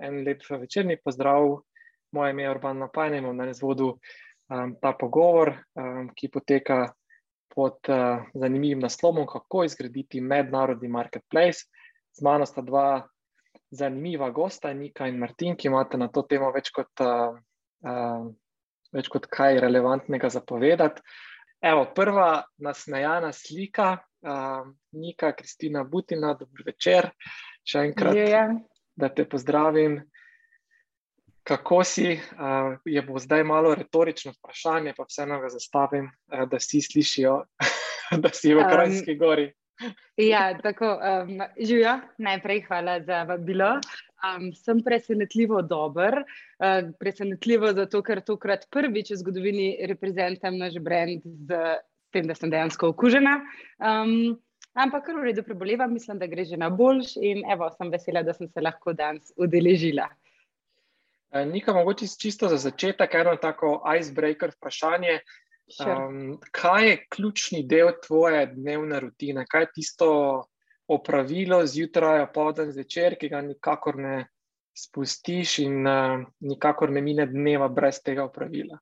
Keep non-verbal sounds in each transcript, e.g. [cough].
En lep večerni pozdrav, moje ime je Urban Napajn, imam na izvodu um, ta pogovor, um, ki poteka pod uh, zanimivim naslovom, kako izgraditi mednarodni marketplace. Z mano sta dva zanimiva gosta, Nika in Martin, ki imate na to temo več kot, uh, uh, več kot kaj relevantnega zapovedati. Evo, prva nasmejana slika, uh, Nika, Kristina Butina, dobro večer, še enkrat. Je, je da te pozdravim. Kako si? Je bo zdaj malo retorično vprašanje, pa vseeno ga zastavim, da vsi slišijo, [laughs] da si v Krajski um, gori. ja, tako, um, živijo. Najprej hvala za vabilo. Um, sem presenetljivo dober, uh, presenetljivo zato, ker tokrat prvič v zgodovini reprezentam naš brand z tem, da sem dejansko okužena. Um, Ampak, kar v redu prebolevam, mislim, da gre že na boljš in evo, sem vesela, da sem se lahko danes udeležila. E, Nika, mogoče čisto za začetek, eno tako icebreaker vprašanje. Um, kaj je ključni del tvoje dnevne rutine? Kaj je tisto opravilo zjutraj, povdan, zvečer, ki ga nikakor ne spustiš in uh, nikakor ne mine dneva brez tega opravila?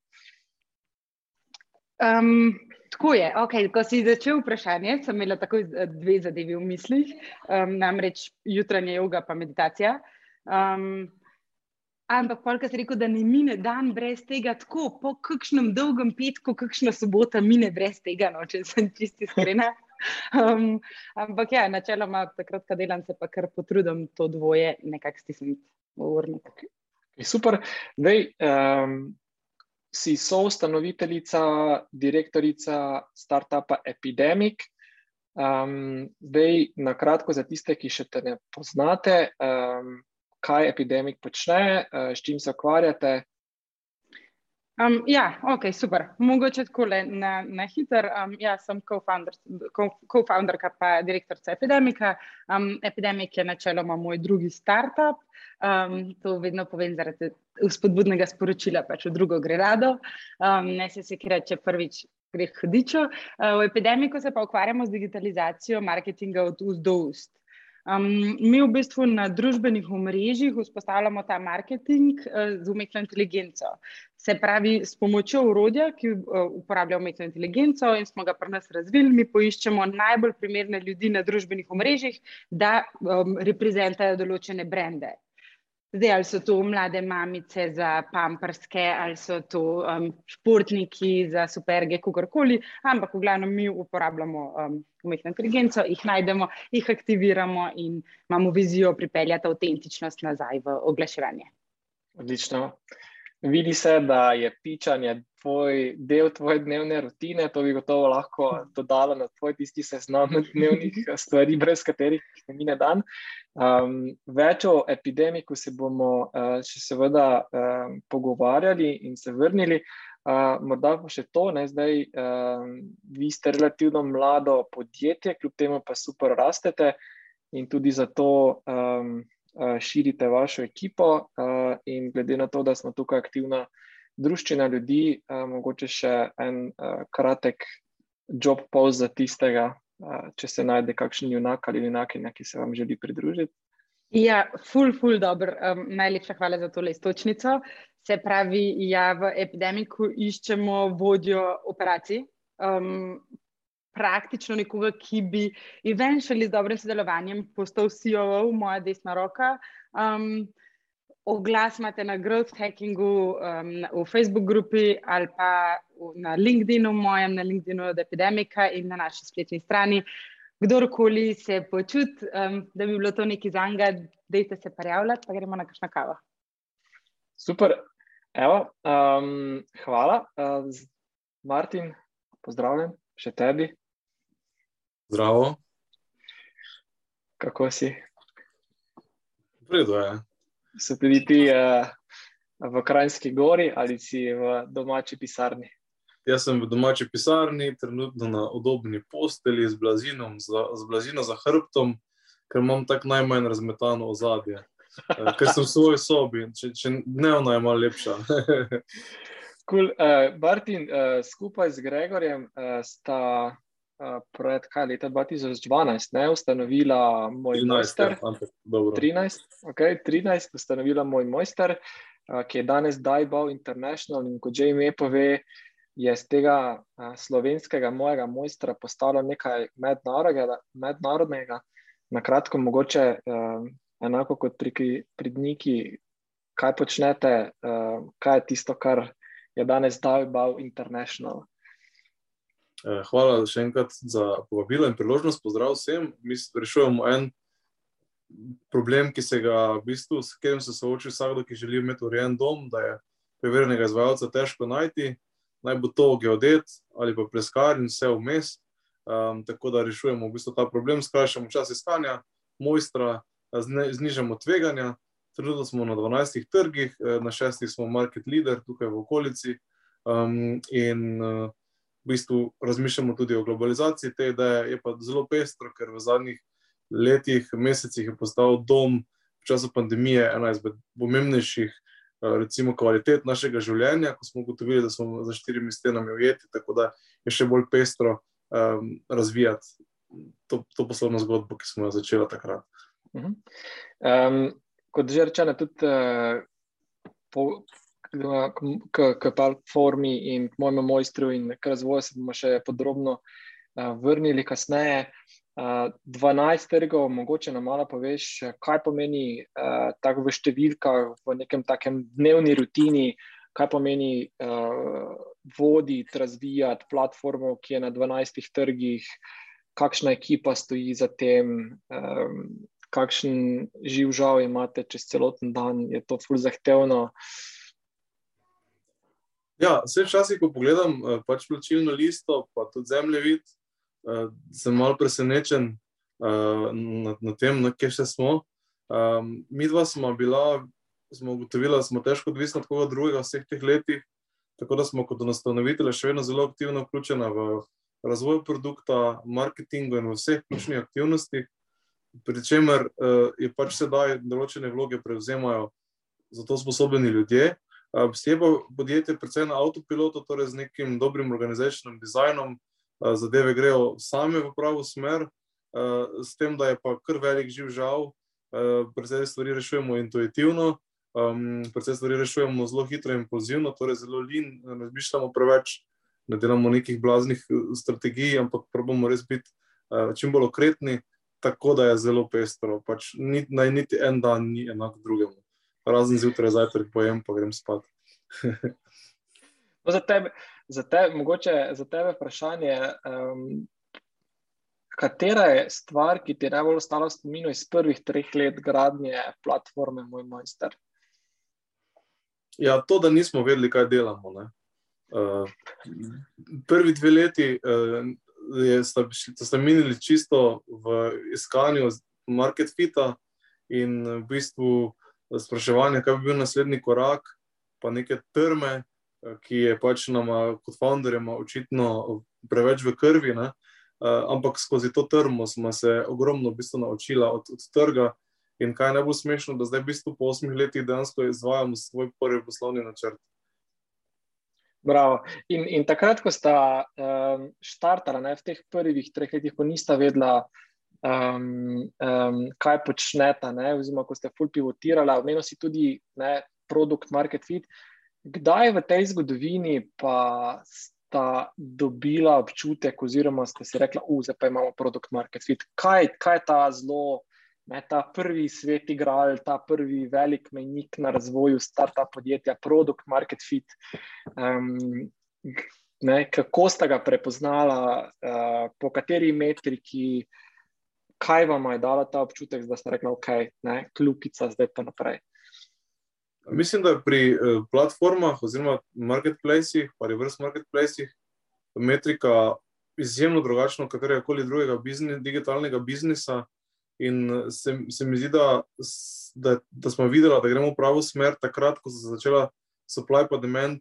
Um, Tako je. Okay, ko si začel vprašanje, sem imela takoj dve zadevi v mislih, um, namreč jutranja yoga in meditacija. Um, ampak, ko si rekel, da ne mine dan brez tega, tako po kakšnem dolgem petku, kakšna sobota mine brez tega, no, če sem čisti iskrena. Um, ampak, ja, načeloma, takrat, ko delam, se pa kar potrudim to dvoje nekako stisniti v urnik. Super. Dej, um, si soustanoviteljica, direktorica startupa Epidemic. Um, zdaj, na kratko, za tiste, ki še te ne poznate, um, kaj Epidemic počne, uh, s čim se ukvarjate. Um, ja, ok, super. Mogoče tako na, na hiter. Um, ja, sem co-founderka, co pa direktorica Epidemika. Um, Epidemic je načeloma moj drugi startup. Um, to vedno povem zaradi spodbudnega sporočila, pač v drugo gre rado. Um, ne se se reče prvič, gre hodičo. Uh, v epidemiku se pa ukvarjamo z digitalizacijo marketinga od ust do ust. Um, mi v bistvu na družbenih omrežjih vzpostavljamo ta marketing uh, z umetno inteligenco. Se pravi, s pomočjo urodja, ki uh, uporablja umetno inteligenco in smo ga pri nas razvili, mi poiščemo najbolj primerne ljudi na družbenih omrežjih, da um, reprezentajo določene brende. Zdaj, ali so to mlade mamice za pamperske, ali so to um, športniki za superge, kakorkoli, ampak v glavnem mi uporabljamo um, umetno inteligenco, jih najdemo, jih aktiviramo in imamo vizijo pripeljati avtentičnost nazaj v oglaševanje. Odlično vidi se, da je pičanje tvoj, del tvoje dnevne rutine, to bi gotovo lahko dodalo na tvoj tisti seznam [laughs] dnevnih stvari, brez katerih ne mine dan. Um, več o epidemiku se bomo uh, še seveda um, pogovarjali in se vrnili. Uh, morda pa še to, ne, zdaj um, vi ste relativno mlado podjetje, kljub temu pa super rastete in tudi zato um, Eh, širite vašo ekipo eh, in glede na to, da smo tukaj aktivna družščina ljudi, eh, mogoče še en kratek job post za tistega, če se najde kakšen junak ali junakinja, ki se vam želi pridružiti. Ja, ful, ful, dobro. Um, najlepša hvala za tole istočnico. Se pravi, ja, v epidemiku iščemo vodjo operacij. Um, praktično nekoga, ki bi eventually z dobrim sodelovanjem postal CEO, moja desna roka. Um, oglas imate na Growth Hackingu, um, v Facebook grupi ali pa na LinkedInu, mojem, na LinkedInu od Epidemika in na naši spletni strani. Kdorkoli se počuti, um, da bi bilo to nekaj za njega, dejte se prijavljati, pa gremo na kakšno kavo. Super, Evo, um, hvala. Uh, Martin, pozdravljen še tebi. Zdravo. Kako si? Vredo je. So bili ti uh, v Krajinski gori ali si v domači pisarni? Jaz sem v domači pisarni, trenutno na udobni posteli z, za, z blazino za hrbtom, ker imam tako najmanj razmetano ozadje. Uh, ker sem v svoji sobi, če, če dnevno je malo lepša. [laughs] cool. uh, Martin, uh, skupaj z Gregorjem uh, sta pred kaj leta 2012, ne, ustanovila moj 13, mojster. 13, okay, 13, ustanovila moj mojster, ki je danes Dajbal International in kot že ime pove, je z tega slovenskega mojega mojstra postalo nekaj mednarodnega. mednarodnega. Na kratko, mogoče enako kot pri, pri dniki, kaj počnete, kaj je tisto, kar je danes Dajbal International. Eh, hvala še enkrat za povabilo in priložnost. Pozdrav vsem. Mi rešujemo en problem, ki se ga, v bistvu, s katerim se sooča vsakdo, ki želi imeti urejen dom, da je preverjenega izvajalca težko najti. Naj bo to geodet ali pa preskar in vse vmes. Um, tako da rešujemo v bistvu ta problem, skrajšamo čas iskanja, mojstra, znižamo tveganja. Trenutno smo na 12 trgih, eh, na 6 smo market leader tukaj v okolici. Um, in uh, v bistvu razmišljamo tudi o globalizaciji te ideje. Je pa zelo pestro, ker v zadnjih letih, mesecih je postal dom v času pandemije ena izmed pomembnejših, eh, recimo, kvalitet našega življenja, ko smo ugotovili, da smo za štirimi stenami ujeti, tako da je še bolj pestro um, razvijati to, to poslovno zgodbo, ki smo jo začeli takrat. Um, kot že rečeno, tudi uh, po, k, k platformi in k mojemu mojstru in k razvoju se bomo še podrobno uh, vrnili kasneje. Uh, 12 trgov, mogoče nam malo poveš, kaj pomeni uh, tako v številkah, v nekem takem dnevni rutini, kaj pomeni uh, voditi, razvijati platformo, ki je na 12 trgih, kakšna ekipa stoji za tem, um, kakšen živ žal imate čez celoten dan, je to ful zahtevno. Ja, vse včasih, ko pogledam eh, pač plačilno listo, pa tudi zemljevid, uh, sem malo presenečen uh, nad, nad tem, na kje še smo. Um, mi dva smo bila, smo ugotovila, da smo težko odvisni od koga drugega v vseh teh letih, tako da smo kot nastavitelja še vedno zelo aktivno vključena v razvoj produkta, marketingu in v vseh ključnih aktivnostih, pri čemer uh, je pač sedaj določene vloge prevzemajo za to sposobni ljudje. Pa podjetje predvsem na avtopilotu, torej z nekim dobrim organizacijskim dizajnom, zadeve grejo same v pravo smer, s tem, da je pa kar velik živ žal, predvsem stvari rešujemo intuitivno, predvsem stvari rešujemo zelo hitro in impulzivno, torej zelo lin, ne razmišljamo preveč, ne delamo nekih blaznih strategij, ampak probamo res biti čim bolj okretni, tako da je zelo pestro. Pač naj niti en dan ni enak drugemu razen zjutraj, zajtrk pojem, pa grem spat. [laughs] no, za tebe, za tebe, mogoče za tebe vprašanje. Um, katera je stvar, ki ti je najbolj ostala v spominu iz prvih treh let gradnje platforme Moj Mojster? Ja, to, da nismo vedeli, kaj delamo. Uh, prvi dve leti uh, je, sta, sta minili čisto v iskanju market fita in v bistvu spraševanje, kaj bi bil naslednji korak, pa neke trme, eh, ki je pač nam, kot founderjem, očitno preveč v krvi. Ne? Eh, ampak skozi to trmo smo se ogromno v bistvu naučili od, od trga. In kaj je najbolj smešno, da zdaj v bistvu po osmih letih dejansko izvajamo svoj prvi poslovni načrt. Bravo. In, in takrat, ko sta um, štartala ne, v teh prvih treh letih, ko nista vedela, um, um, kaj počnete, oziroma ko ste full pivotirali, omenili si tudi ne, produkt market fit. Kdaj v tej zgodovini pa sta dobila občutek, oziroma ste si rekli, da pa imamo produkt market fit? Kaj, kaj je ta zelo, ne, ta prvi svet igral, ta prvi velik mejnik na razvoju startup podjetja, produkt market fit? Um, Ne, kako sta ga prepoznala, uh, po kateri metriki, uh, kaj vam je dalo ta občutek, da ste rekli, da okay, je kljukica, zdaj pa naprej? Mislim, da pri uh, platformah oziroma marketplacih, pa reverse marketplacih, metrika izjemno drugačna od katerega koli drugega biznis, digitalnega biznisa. In se, se mi zdi, da, da, da smo videli, da gremo v pravo smer, takrat, ko se je začela supply pa demand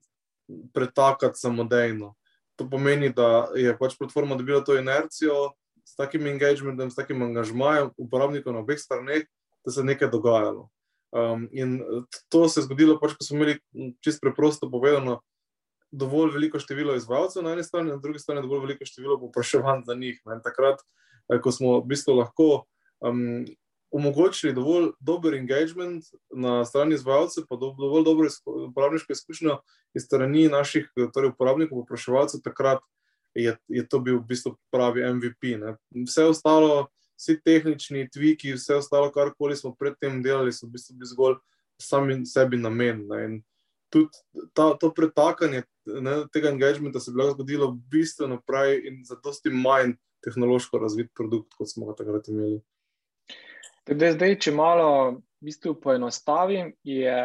pretakati samodejno. To pomeni, da je pač platforma dobila to inercijo s takim engagementom, s takim angažmajem uporabnikov na obeh straneh, da se je nekaj dogajalo. Um, in to se je zgodilo, pač, ko smo imeli čisto preprosto povedano, dovolj veliko število izvajalcev na eni strani, na drugi strani dovolj veliko število popraševanj za njih. Ne. Takrat, eh, ko smo v bistvu lahko um, omogočili dovolj dober engagement na strani izvajalcev, pa dovolj dobro uporabniško izkušnjo iz strani naših torej uporabnikov, popraševalcev, takrat je, je to bil v bistvu pravi MVP. Ne. Vse ostalo, vsi tehnični tviki, vse ostalo, karkoli smo predtem delali, so v bistvu bili zgolj sami sebi namen. Ne tudi ta, to pretakanje ne, tega engagementa se je bilo zgodilo bistveno prej in za dosti manj tehnološko razvit produkt, kot smo ga takrat imeli. Tudi zdaj, če malo v bistvu poenostavim, je,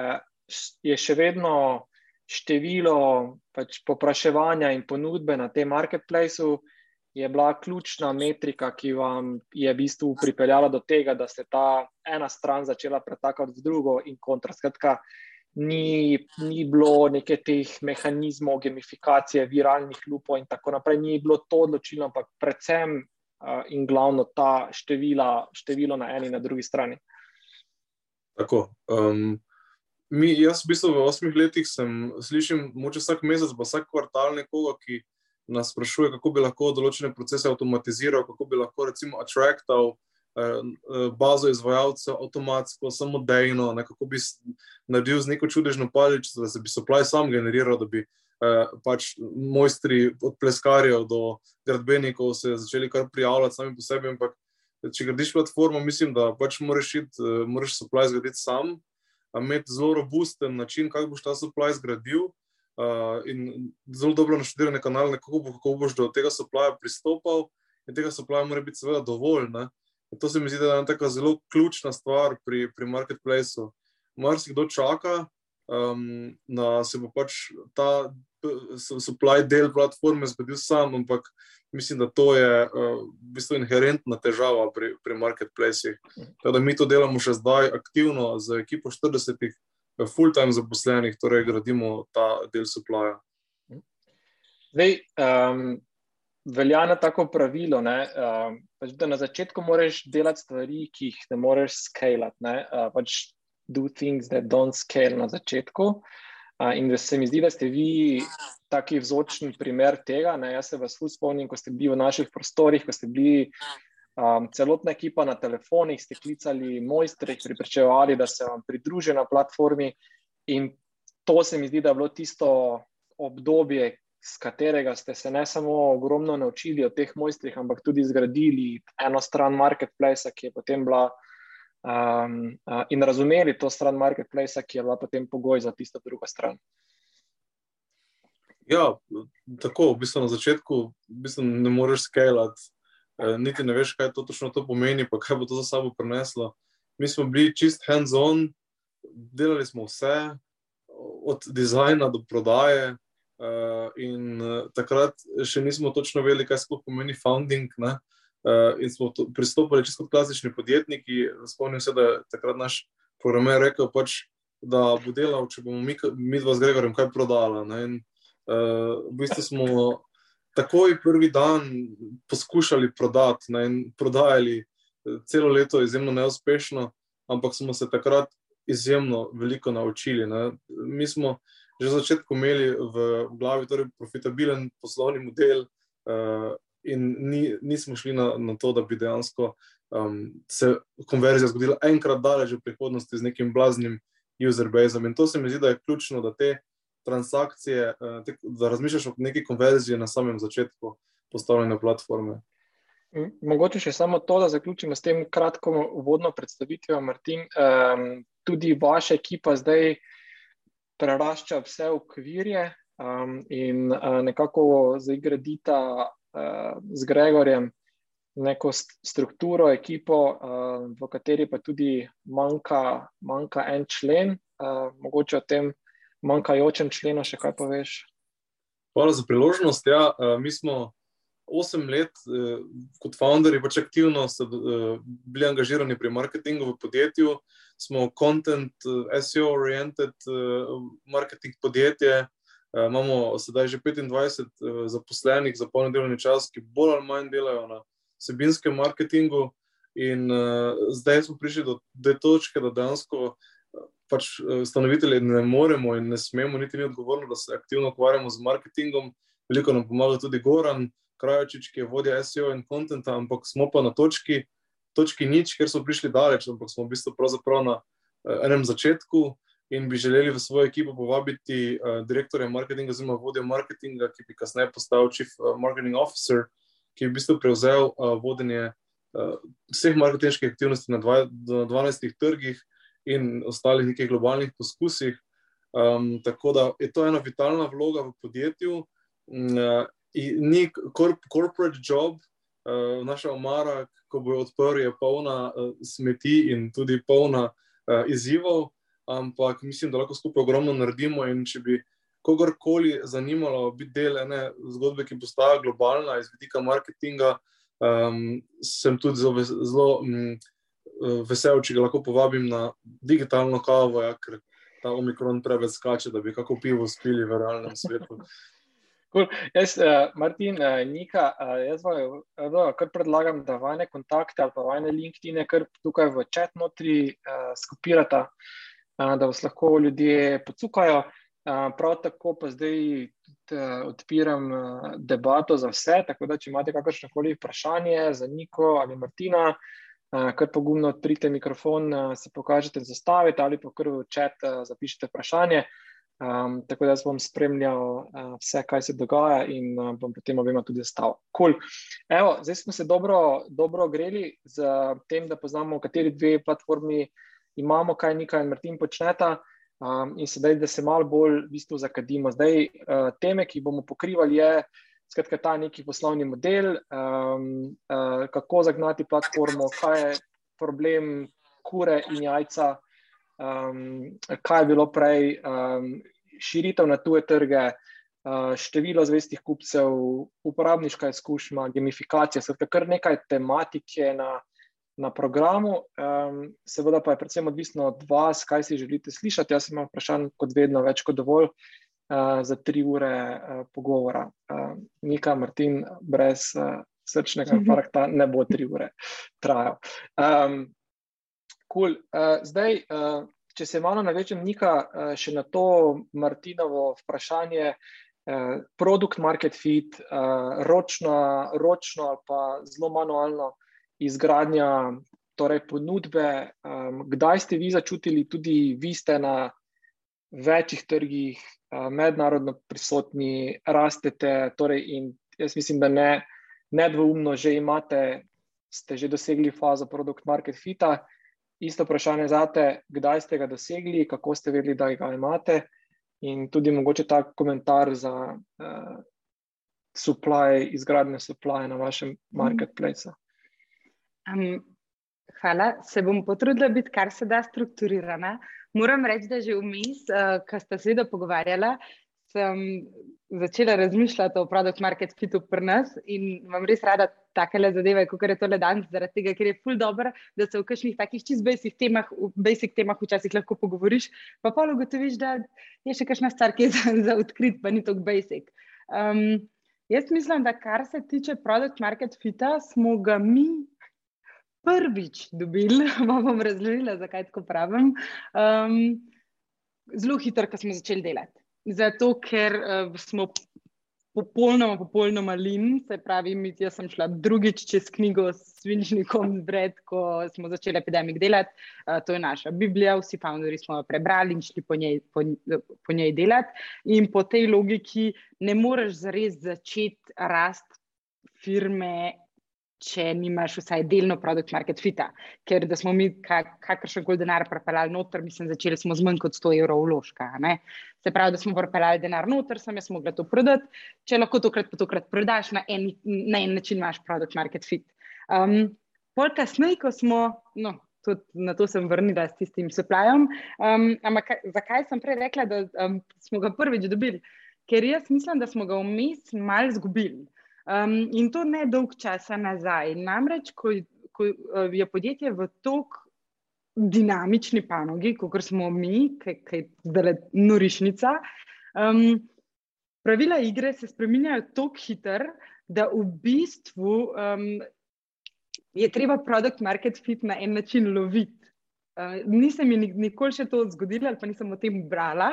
je še vedno število pač popraševanja in ponudbe na tem marketplaceu. Je bila ključna metrika, ki vam je v bistvu pripeljala do tega, da se ta ena stran začela pretakati v drugo, in kontra. Skratka, ni, ni bilo neke teh mehanizmov, gamifikacije, viralnih lupov in tako naprej, ni bilo to odločilno, ampak predvsem uh, in glavno ta števila, število na eni in na drugi strani. Tako. Um, mi, jaz, v bistvu, v osmih letih sem slišal, moče vsak mesec, pa vsak kvartal nekoga, ki nas sprašuje, kako bi lahko določene procese avtomatiziral, kako bi lahko, recimo, atraktal. Eh, eh, bazo izvajalcev avtomatsko, samodejno, kako bi naredil z neko čudežno paličico, da se bi supply sam generiral, da bi eh, pač mojstri od pleskarjev do gradbenikov se začeli kar prijavljati sami po sebi. Ampak, če gradiš platformo, mislim, da pač moraš, šit, moraš supply zgraditi sam, imeti zelo robusten način, kako boš ta supply zgradil. Uh, in zelo dobro naštudirane kanale, kako, bo, kako boš do tega supply pristopal, in tega supply mora biti, seveda, dovolj. To se mi zdi, da je ena zelo ključna stvar pri, pri marketplaceu. Mar si kdo čaka, um, da se bo pač ta supply del platforme zgodil sam, ampak mislim, da to je uh, v bistvu inherentna težava pri, pri marketplacih. Da mi to delamo še zdaj aktivno z ekipo 40 uh, full-time zaposlenih, torej gradimo ta del supply. Zdaj, um, velja na tako pravilo, ne, uh, pač, da na začetku moraš delati stvari, ki jih ne moreš skalati. Uh, pač do things that don't scale na začetku. Uh, in da se mi zdi, da ste vi taki vzorčni primer tega. Ne. Jaz se vas spomnim, ko ste bili v naših prostorih, ko ste bili um, celotna ekipa na telefonih, ste klicali mojstre, pripričevali, da se vam pridružijo na platformi. In to se mi zdi, da je bilo tisto obdobje, z katerega ste se ne samo ogromno naučili o teh mojstrih, ampak tudi zgradili eno stran marketplace, ki je potem bila. Um, uh, in razumeli to stran marketplace, ki je bila potem pogoj za tisto drugo stran. Ja, tako v bistvu na začetku v bistvu ne moreš skalati, eh, niti ne veš, kaj to točno to pomeni, pa kaj bo to za sabo prineslo. Mi smo bili čist hands-on, delali smo vse, od dizajna do prodaje, Uh, in uh, takrat še nismo točno vedeli, kaj sploh pomeni founding. Uh, in smo to, pristopili čisto kot klasični podjetniki. Spomnim se, da je takrat naš programer rekel, pač, da bo delal, če bomo mi, mi dva z Gregorjem kaj prodala. In, uh, v bistvu smo takoj prvi dan poskušali prodati ne? in prodajali celo leto, izjemno neuspešno, ampak smo se takrat izjemno veliko naučili. Ne? Mi smo že na začetku imeli v glavi torej profitabilen poslovni model, uh, in ni, nismo šli na, na to, da bi dejansko um, se konverzija zgodila enkrat daleč v prihodnosti z nekim blaznim user-baseom. In to se mi zdi, da je ključno, da te transakcije, uh, te, da razmišljaš o neki konverziji na samem začetku postavljanja platforme. Mogoče še samo to, da zaključimo s tem kratko uvodno predstavitvijo, Martin. Um, tudi vaša ekipa zdaj prerašča vse okvirje um, in uh, nekako zdaj gradita uh, z Gregorjem neko st strukturo, ekipo, uh, v kateri pa tudi manjka, manjka en člen. Uh, mogoče o tem manjkajočem členu še kaj poveš? Hvala za priložnost. Ja, uh, mi smo osem let uh, kot founderji pač aktivno so uh, bili angažirani pri marketingu v podjetju. Smo content, uh, SEO-oriented uh, marketing podjetje. Uh, imamo sedaj že 25 uh, zaposlenih za polni delovni čas, ki bolj ali manj delajo na sebinskem marketingu. In uh, zdaj smo prišli do te točke, da dejansko pač ustanovitelji ne moremo in ne smemo, niti ni odgovorno, da se aktivno ukvarjamo z marketingom. Veliko nam pomaga tudi Goran, Krajočič, ki je vodja SEO in kontenta, ampak smo pa na točki, točki nič, ker smo prišli daleč, ampak smo v bistvu pravzaprav na uh, enem začetku in bi želeli v svojo ekipo povabiti uh, direktorja marketinga, oziroma vodja marketinga, ki bi kasneje postal chief uh, marketing officer, ki bi v bistvu prevzel uh, vodenje uh, vseh marketinških aktivnosti na, dva, na 12 trgih in ostalih nekih globalnih poskusih. Um, tako da je to ena vitalna vloga v podjetju. Uh, ni corporate job, uh, naša omara, ko bo odprl, je polna uh, smeti in tudi polna uh, izzivov, ampak mislim, da lahko skupaj ogromno naredimo. In če bi kogarkoli zanimalo biti del ene zgodbe, ki postaja globalna iz vidika marketinga, um, sem tudi zelo, zelo um, vesel, če ga lahko povabim na digitalno kavo, ja, ker ta omikron preveč skače, da bi kako pivo spili v realnem svetu. [laughs] Cool. Jaz, uh, Martin, uh, Nika, uh, jaz vam kar predlagam, da vajne kontakte ali pa vajne LinkedIn, kar tukaj v čat notri uh, skupirata, uh, da vas lahko ljudje pocukajo. Uh, prav tako pa zdaj uh, odpiram uh, debato za vse, tako da če imate kakršne koli vprašanje za Niko ali Martina, uh, kar pogumno odprite mikrofon, uh, se pokažete, zastavite ali pa kar v čat uh, zapišite vprašanje. Um, tako da jaz bom spremljal uh, vse, kaj se dogaja, in uh, bom potem obema tudi stal. Cool. Evo, zdaj smo se dobro, dobro greli z tem, da poznamo, kateri dve platformi imamo, kaj Nika in Martin počneta. Um, in sedaj, da se malo bolj v bistvu zakadimo. Zdaj, uh, teme, ki bomo pokrivali, je skratka, ta neki poslovni model, um, uh, kako zagnati platformo, kaj je problem kure in jajca um, kaj je bilo prej, um, širitev na tuje trge, uh, število zvestih kupcev, uporabniška izkušnja, gamifikacija, skratka, kar nekaj tematike na, na programu. Um, seveda pa je predvsem odvisno od vas, kaj si želite slišati. Jaz imam vprašanj, kot vedno, več kot dovolj. Uh, za tri ure uh, pogovora. Uh, Nika, Martin, brez uh, srčnega infarkta, ne bo tri ure trajal. Um, Cool. Uh, zdaj, uh, če se malo navečem, Nika, uh, še na to Martinovo vprašanje, uh, produkt market fit, uh, ročno, ročno ali pa zelo manualno izgradnja torej ponudbe. Um, kdaj ste vi začutili, tudi vi ste na večjih trgih, uh, mednarodno prisotni, rastete, torej in jaz mislim, da ne, nedvoumno že imate, ste že dosegli fazo produkt market fita isto vprašanje za te, kdaj ste ga dosegli, kako ste vedeli, da ga imate, in tudi mogoče ta komentar za uh, supply, izgradnje supply na vašem mhm. marketplaceu. Um, hvala, se bom potrudila biti kar se da strukturirana. Moram reči, da že vmes, uh, ko ste se pogovarjali, sem začela razmišljati o produkt market fitu pri nas in vam res rada take zadeve, kot je tole danes, zaradi tega, ker je ful dobro, da se v kakšnih takih čist basic temah, basic temah včasih lahko pogovoriš, pa pa ugotoviš, da je še kakšna stvar, ki je [laughs] za, za odkrit, pa ni tako basic. Um, jaz mislim, da kar se tiče produkt market fita, smo ga mi prvič dobili, [laughs] vam bom razložila, zakaj tako pravim, um, zelo hitro, ko smo začeli delati. Zato, ker uh, smo popolnoma, popolnoma lin, se pravi, mi, jaz sem šla drugič čez knjigo s Svinčnikom, zbred, ko smo začeli epidemik delati. Uh, to je naša Biblija, vsi founderji smo jo prebrali in šli po njej, po, po njej delati. In po tej logiki ne moreš zares začeti rast firme če nimaš vsaj delno produkt market fita. Ker da smo mi kakršen koli denar prepeljali noter, mislim, začeli smo z manj kot 100 evrov vložka. Se pravi, da smo prepeljali denar noter, sem jaz mogla to prodati. Če lahko tokrat pa tokrat prodaš, na en, na en način imaš produkt market fit. Um, pol kasneje, ko smo, no, tudi na to sem vrnila s tistim supplyom, um, ampak zakaj sem prej rekla, da um, smo ga prvič dobili? Ker jaz mislim, da smo ga vmes mal zgubili. Um, in to ne dolg časa nazaj. Namreč, ko, ko je podjetje v tok dinamični panogi, kot smo mi, ki je zdaj norišnica, um, pravila igre se spremenjajo tako hitro, da v bistvu um, je treba produkt market fit na en način loviti. Uh, nisem jih nikoli še to zgodila, ali pa nisem o tem brala,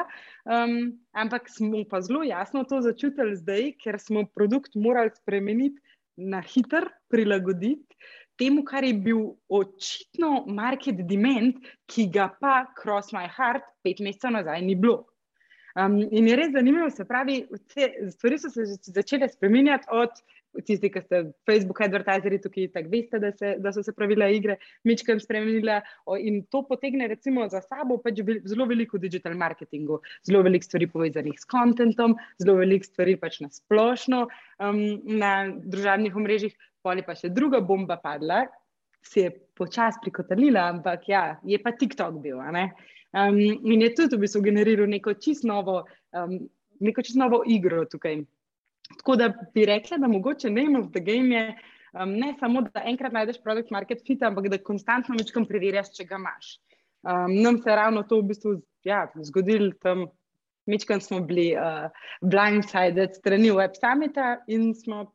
um, ampak smo pa zelo jasno to začutili zdaj, ker smo produkt morali spremeniti na hiter, prilagoditi temu, kar je bil očitno market demand, ki ga pa cross my heart pet mesecev nazaj ni bilo. Um, in je res zanimivo, se pravi, stvari so se začele spremenjati od tisti, ki ste Facebook advertizeri tukaj, tako veste, da, se, da so se pravila igre mečkam spremenila in to potegne recimo za sabo pač zelo veliko digital marketingu, zelo veliko stvari povezanih s kontentom, zelo veliko stvari pač na splošno um, na družabnih omrežjih, poli pa še druga bomba padla, se je počasi prikotalila, ampak ja, je pa TikTok bil, um, in je tudi v bistvu generiral neko čisto novo, um, neko čisto novo igro tukaj. Tako da bi rekla, da mogoče name of the game je um, ne samo, da enkrat najdeš produkt market fit, ampak da konstantno večkrat preverjaš, če ga imaš. Um, nam se je ravno to v bistvu ja, zgodilo tam, večkrat smo bili uh, blindsided strani Web Summita in smo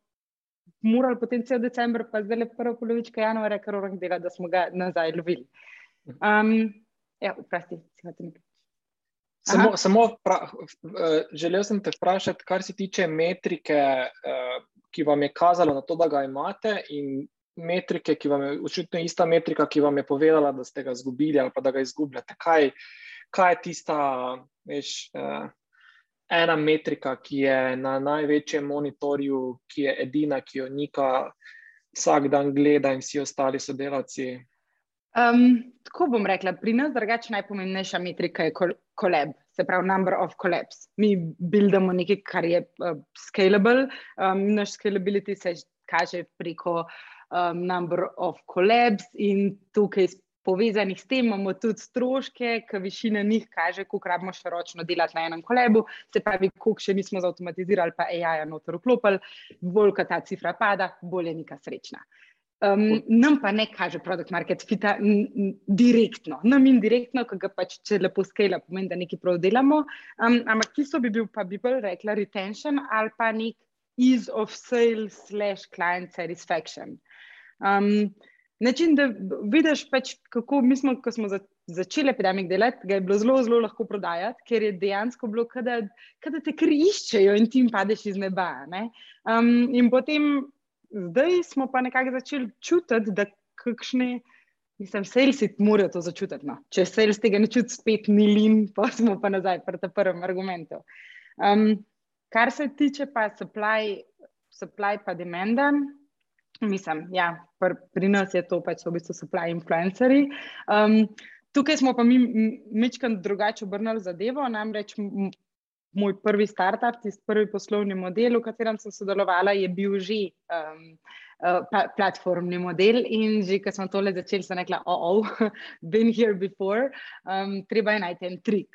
morali potem cel decembr, pa zdaj le prvo polovičko januarja, kar orang dela, da smo ga nazaj lovili. Um, ja, vprosti, si imate nekaj. Samo, samo pra, uh, želel sem te vprašati, kar se tiče metrike, uh, ki vam je kazala na to, da ga imate, in metrike, ki vam je očitno ista metrika, ki vam je povedala, da ste ga izgubili ali pa da ga izgubljate. Kaj, kaj je tista, veš, uh, ena metrika, ki je na največjem monitorju, ki je edina, ki jo Nika vsak dan gleda in vsi ostali sodelavci? Um, tako bom rekla, pri nas drugače najpomembnejša metrika je kolab, se pravi, number of collabs. Mi buildamo nekaj, kar je uh, scalable, um, naš scalability se kaže preko um, number of collabs in tukaj povezanih s tem imamo tudi stroške, ki višina njih kaže, koliko rabimo še ročno delati na enem kolebu, se pravi, koliko še nismo zautomatizirali, pa AI-ja noter vklopili, bolj, ko ta cifra pada, bolj je neka srečna. Um, nam pa ne kaže produkt market fita direktno, nam indirektno, ki ga pač če lepo skela, pomeni, da nekaj prav delamo. Um, ampak tisto bi bil pa bi bolj rekla retention ali pa nek ease of sales slash client satisfaction. Um, način, da vidiš pač, kako mi smo, ko smo za, začeli epidemik delati, ga je bilo zelo, zelo lahko prodajati, ker je dejansko bilo, kada, kada te kar iščejo in ti jim padeš iz neba. Um, in potem zdaj smo pa nekako začeli čutiti, da kakšne, mislim, salesi morajo to začutiti. No. Če sales tega ne čuti, spet ni lin, [laughs] pa smo pa nazaj pri tem prvem argumentu. Um, kar se tiče pa supply, supply pa demanda, mislim, ja, pr, pri nas je to pač v bistvu supply influencerji. Um, tukaj smo pa mi mečkam drugače obrnili zadevo, namreč moj prvi startup, tisti prvi poslovni model, v katerem sem sodelovala, je bil že um, uh, platformni model. In že, ko smo tole začeli, sem rekla: Oh, oh, [laughs] been here before, um, treba je najti en trik.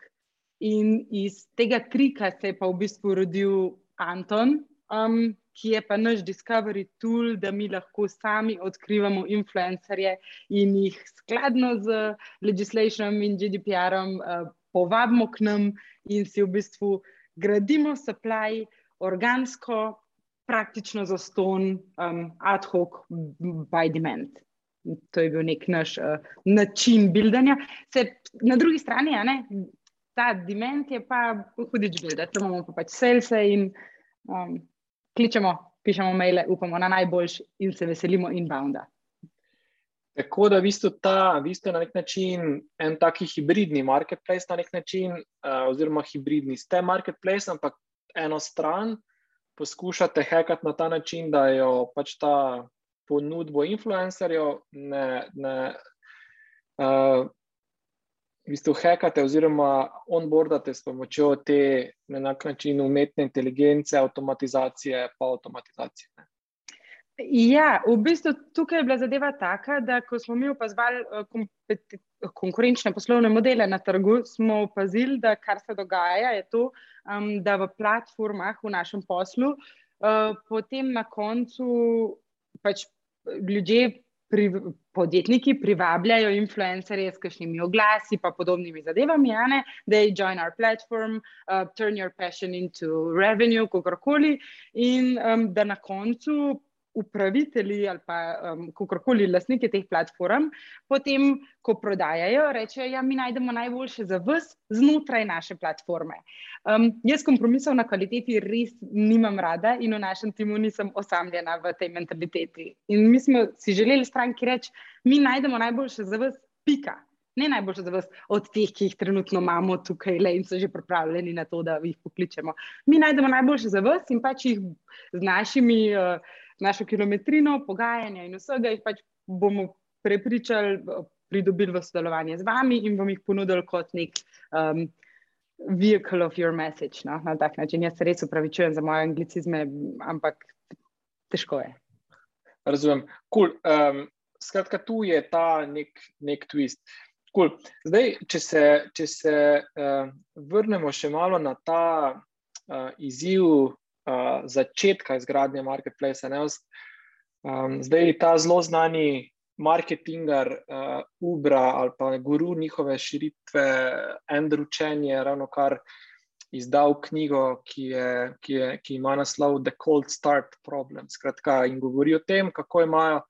In iz tega trika se je pa v bistvu rodil Anton. Um, Ki je pa naš discovery tool, da mi lahko sami odkrivamo influencerje in jih skladno z legislacijo in GDPR-om uh, povabimo k nam in si v bistvu gradimo supply organsko, praktično za ston, um, ad hoc, by demand. To je bil nek naš uh, način buildanja. Se, na drugi strani, ne, ta demand je pa hudič builder, tam imamo pa pač salese in um, kličemo, pišemo maile, upamo na najboljši in se veselimo inbounda. Tako da v bistvu ta, v bistvu na nek način en taki hibridni marketplace, na nek način, uh, oziroma hibridni ste marketplace, ampak eno stran poskušate hekati na ta način, da jo pač ta ponudbo influencerjev ne, ne uh, v bistvu hekate oziroma onboardate s pomočjo te na nek način umetne inteligence, avtomatizacije pa avtomatizacije. Ne. Ja, v bistvu tukaj je bila zadeva taka, da ko smo mi opazovali uh, konkurenčne poslovne modele na trgu, smo opazili, da kar se dogaja, je to, um, da v platformah v našem poslu uh, potem na koncu pač ljudje pri, podjetniki privabljajo influencerje s kakšnimi oglasi in podobnimi zadevami, ne, je join our platform, uh, turn your passion into revenue, kakorkoli, in um, da na koncu upravitelji ali pa um, kakorkoli lastniki teh platform, potem, ko prodajajo, rečejo, da ja, mi najdemo najboljše za vas znotraj naše platforme. Um, jaz kompromisov na kvaliteti res nimam rada in v našem timu nisem osamljena v tej mentaliteti. In mi smo si želeli stranki reči, mi najdemo najboljše za vas, pika. Ne najboljše za vas od teh, ki jih trenutno imamo tukaj le in so že pripravljeni na to, da jih pokličemo. Mi najdemo najboljše za vas in pač jih z našimi uh, našo kilometrino, pogajanja in vsega, jih pač bomo prepričali, pridobili v sodelovanje z vami in vam jih ponudili kot nek um, vehicle of your message. No? Na tak način. Jaz se res upravičujem za moje anglicizme, ampak težko je. Razumem. Cool. Um, skratka, tu je ta nek, nek twist. Cool. Zdaj, če se, če se uh, vrnemo še malo na ta uh, izziv uh, začetka izgradnje marketplace. Um, zdaj ta zelo znani marketinger uh, Ubra ali pa guru njihove širitve, Andrew Chen je ravno kar izdal knjigo, ki, je, ki, je, ki ima naslov The Cold Start Problem. Skratka, in govori o tem, kako imajo.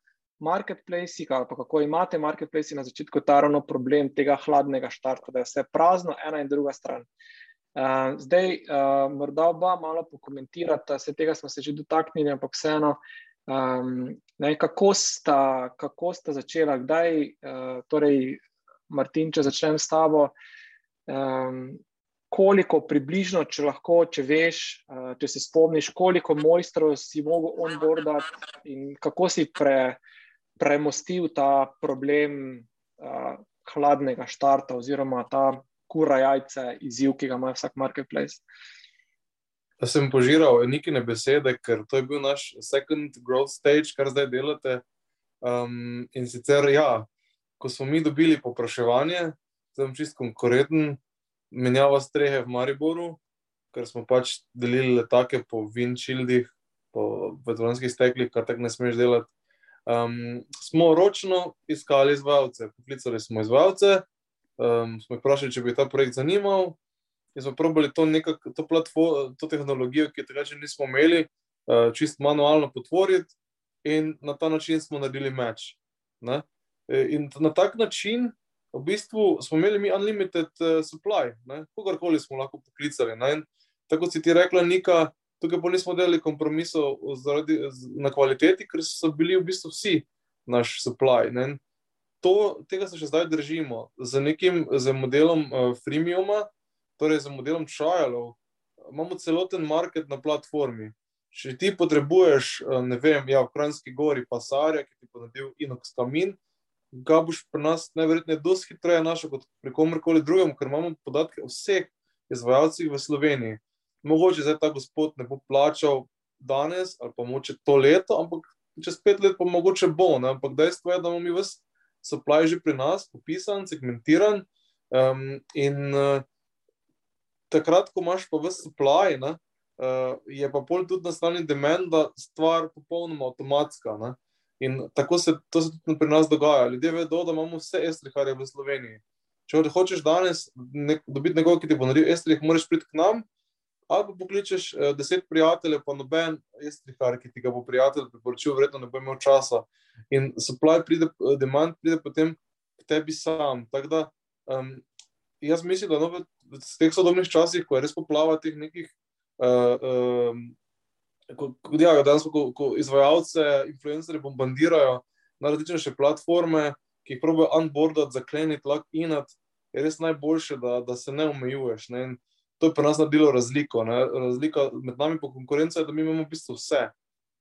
Marketplace, ali kako imate marketplace na začetku, ta ravno problem tega hladnega štarta, da je vse prazno, ena in druga stran. Uh, zdaj, uh, morda oba malo pokomentirata, se tega smo se že dotaknili, ampak vseeno, um, ne, kako, sta, kako sta začela, kdaj, uh, torej, Martin, če začnem s tabo, um, koliko približno, če lahko, če veš, uh, če se spomniš, koliko mojstrov si mogel onboardati in kako si pre, premostil ta problem uh, hladnega štarta oziroma ta kura jajce, izziv, ki ga ima vsak marketplace. Da sem požiral nekaj besede, ker to je bil naš second growth stage, kar zdaj delate. Um, in sicer, ja, ko smo mi dobili popraševanje, sem čist konkurenten, menjava strehe v Mariboru, ker smo pač delili letake po Vinčildih, po vetovanskih steklih, kar tako ne smeš delati. Um, smo ročno iskali izvajalce, poklicali smo izvajalce, um, smo jih vprašali, če bi ta projekt zanimal. In smo probali to, nekak, to, to tehnologijo, ki jo takrat nismo imeli, uh, čist manualno potvoriti, in na ta način smo naredili meč. Ne? E, in na tak način, v bistvu, smo imeli mi unlimited uh, supply, kogarkoli smo lahko poklicali. Tako si ti rekla, Nika, tukaj pa nismo delali kompromisov zaradi, na kvaliteti, ker so bili v bistvu vsi naš supply. Ne? To, tega se še zdaj držimo. Z nekim z modelom uh, freemiuma, torej z modelom trialov, imamo celoten market na platformi. Če ti potrebuješ, uh, ne vem, ja, v Krajnski gori pasarja, ki ti ponudil inox kamin, ga boš pri nas najverjetneje dosti hitreje našel kot pri komorkoli drugem, ker imamo podatke o vseh izvajalcih v Sloveniji. Mogoče zdaj ta gospod ne bo plačal danes ali pa moče to leto, ampak čez pet let pa mogoče bo, ne? ampak dejstvo je, da imamo mi vse supply že pri nas, popisan, segmentiran. Um, in uh, takrat, ko imaš pa vse supply, ne, uh, je pa pol tudi nastavljen demand, da stvar popolnoma avtomatska. Ne. In tako se se tudi pri nas dogaja. Ljudje vedo, da imamo vse estriharje v Sloveniji. Če hočeš danes nek, dobiti nekoga, ki ti bo naredil estrih, moraš priti k nam, ali pa pokličeš uh, deset prijateljev, pa noben estrihar, ki ti ga bo prijatelj priporočil, verjetno ne bo imel časa. In supply pride, eh, demand pride potem k tebi sam. Tako da um, jaz mislim, da no, v teh sodobnih časih, ko je res poplava teh nekih. Uh, um, ko, ja, danes, ko, ko izvajalce, influencerje bombardirajo na različne platforme, ki jih pravijo unboardati, zakleniti, lock-inati, je res najboljše, da, da se ne omejuješ. Ne? To je pri nas naredilo razliko. Ne? Razlika med nami in konkurenco je, da mi imamo v bistvu vse.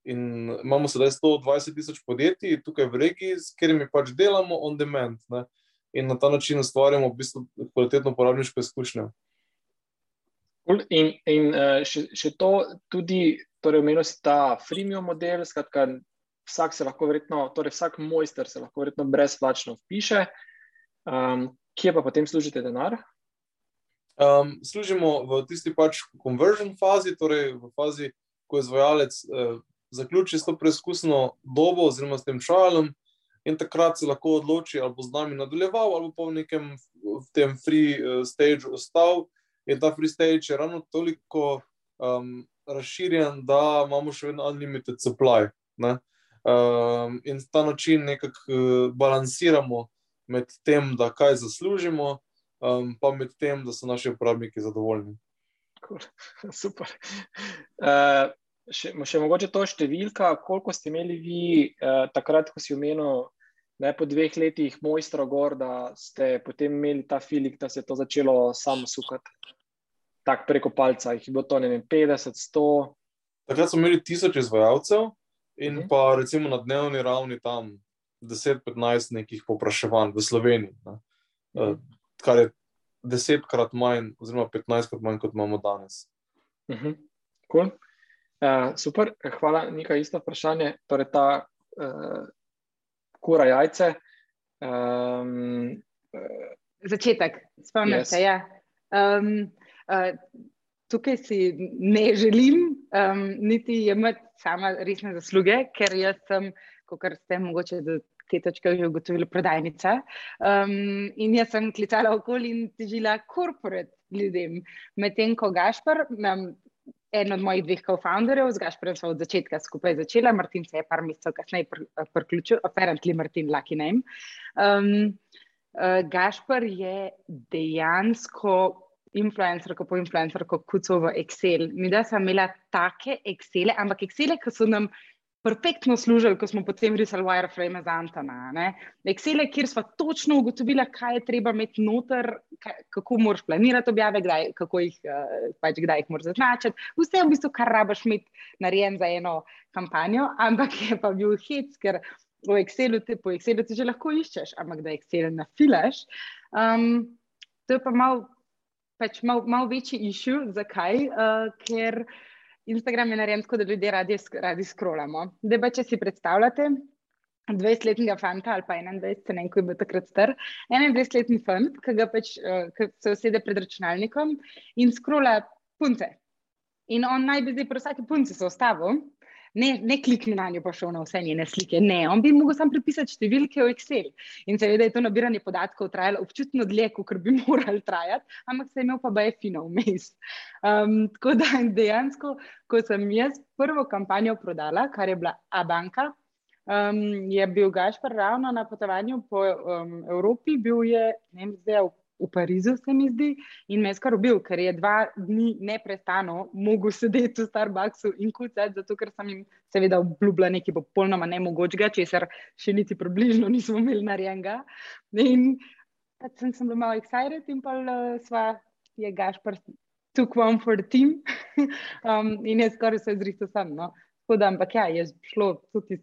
In imamo sedaj 120 tisoč podjetij tukaj v regiji, s katerimi pač delamo on demand. Ne? In na ta način ustvarjamo v bistvu kvalitetno uporabniško izkušnjo. In, in uh, še, še to, tudi, torej, omenil si ta freemium model, skratka, vsak se lahko verjetno, torej vsak mojster se lahko verjetno brezplačno vpiše. Um, kje pa potem služite denar? Um, služimo v tisti pač conversion fazi, torej v fazi, ko izvajalec uh, zaključi s to preizkusno dobo, oziroma s tem trialom, in takrat se lahko odloči, ali bo z nami nadaljeval, ali pa v nekem v tem free uh, stageu ostal. In ta free stage je ravno toliko um, razširjen, da imamo še vedno unlimited supply. Um, in ta način nekako uh, balansiramo med tem, da kaj zaslužimo, um, pa med tem, da so naši uporabniki zadovoljni. Cool. [laughs] Super. Uh, še, še mogoče to številka, koliko ste imeli vi uh, takrat, ko si omenil, ne po dveh letih, mojstra gor, da ste potem imeli ta filik, da se je to začelo samo sukati. Tako preko palca, jih je bilo to ne vem, 50, 100. Takrat smo imeli tisoč izvajalcev in mhm. pa recimo na dnevni ravni tam 10-15 nekih popraševanj v Sloveniji. Ne. Mhm kar je desetkrat manj, oziroma petnajstkrat manj, kot imamo danes. Uh -huh. cool. uh, super, hvala. Nekaj isto vprašanje. Torej, ta uh, kura jajce. Um, uh, Začetek, spomnim yes. se. Ja. Um, uh, tukaj si ne želim um, niti imeti sama resne zasluge, ker jaz sem, kot ste mogoče te točke že ugotovili, prodajnica. Um, in jaz sem klicala okoli in težila korporat ljudem. Medtem ko Gašpor, um, en od mojih dveh co-founderjev, z Gašporjem smo od začetka skupaj začela, Martin se je par mesecev kasneje priključil, apparently Martin Lucky Name. Um, uh, Gašpor je dejansko. Influencer, ko po influencer, ko kucov v Excel. Mi da sem imela take Excele, ampak Excele, ki so nam perfektno služili, ko smo potem risali wireframe za Antona. Excel, kjer smo točno ugotovili, kaj je treba imeti noter, kaj, kako moraš planirati objave, kdaj, kako jih, uh, pač kdaj jih moraš zaznačiti. Vse je v bistvu, kar rabaš imeti narejen za eno kampanjo, ampak [laughs] je pa bil hec, ker v Excelu te, po Excelu ti že lahko iščeš, ampak da Excel nafilaš. Um, to je pa malo pač mal, mal večji issue. Zakaj? Uh, ker Instagram je narejen tako, da ljudje radi, radi scrollamo. Da pa če si predstavljate 20-letnega fanta ali pa 21, ne vem, ko je bil takrat star, 21-letni fant, ki ga pač uh, se usede pred računalnikom in scrolla punce. In on naj bi zdaj pri vsaki punci se ustavil ne, ne klikni na njo, pa šel na vse njene slike. Ne, on bi mogel sam prepisati številke v Excel. In seveda je to nabiranje podatkov trajalo občutno dlje, kot bi [laughs] morali trajati, ampak se je imel pa baje fino vmes. Um, tako da dejansko, ko sem jaz prvo kampanjo prodala, kar je bila Abanka. Um, je bil Gašpor ravno na potovanju po um, Evropi, bil je, ne vem, zdaj v v Parizu, se mi zdi, in me je skoraj ubil, ker je dva dni neprestano mogel sedeti v Starbucksu in kucati, zato ker sem jim seveda obljubila nekaj popolnoma nemogočega, česar še niti približno nismo imeli narejenega. In pač sem, sem bila malo excited in pa uh, sva je Gašpar took one for the team [laughs] um, in je skoraj se zristal sam. No. Da, ampak ja, je šlo tudi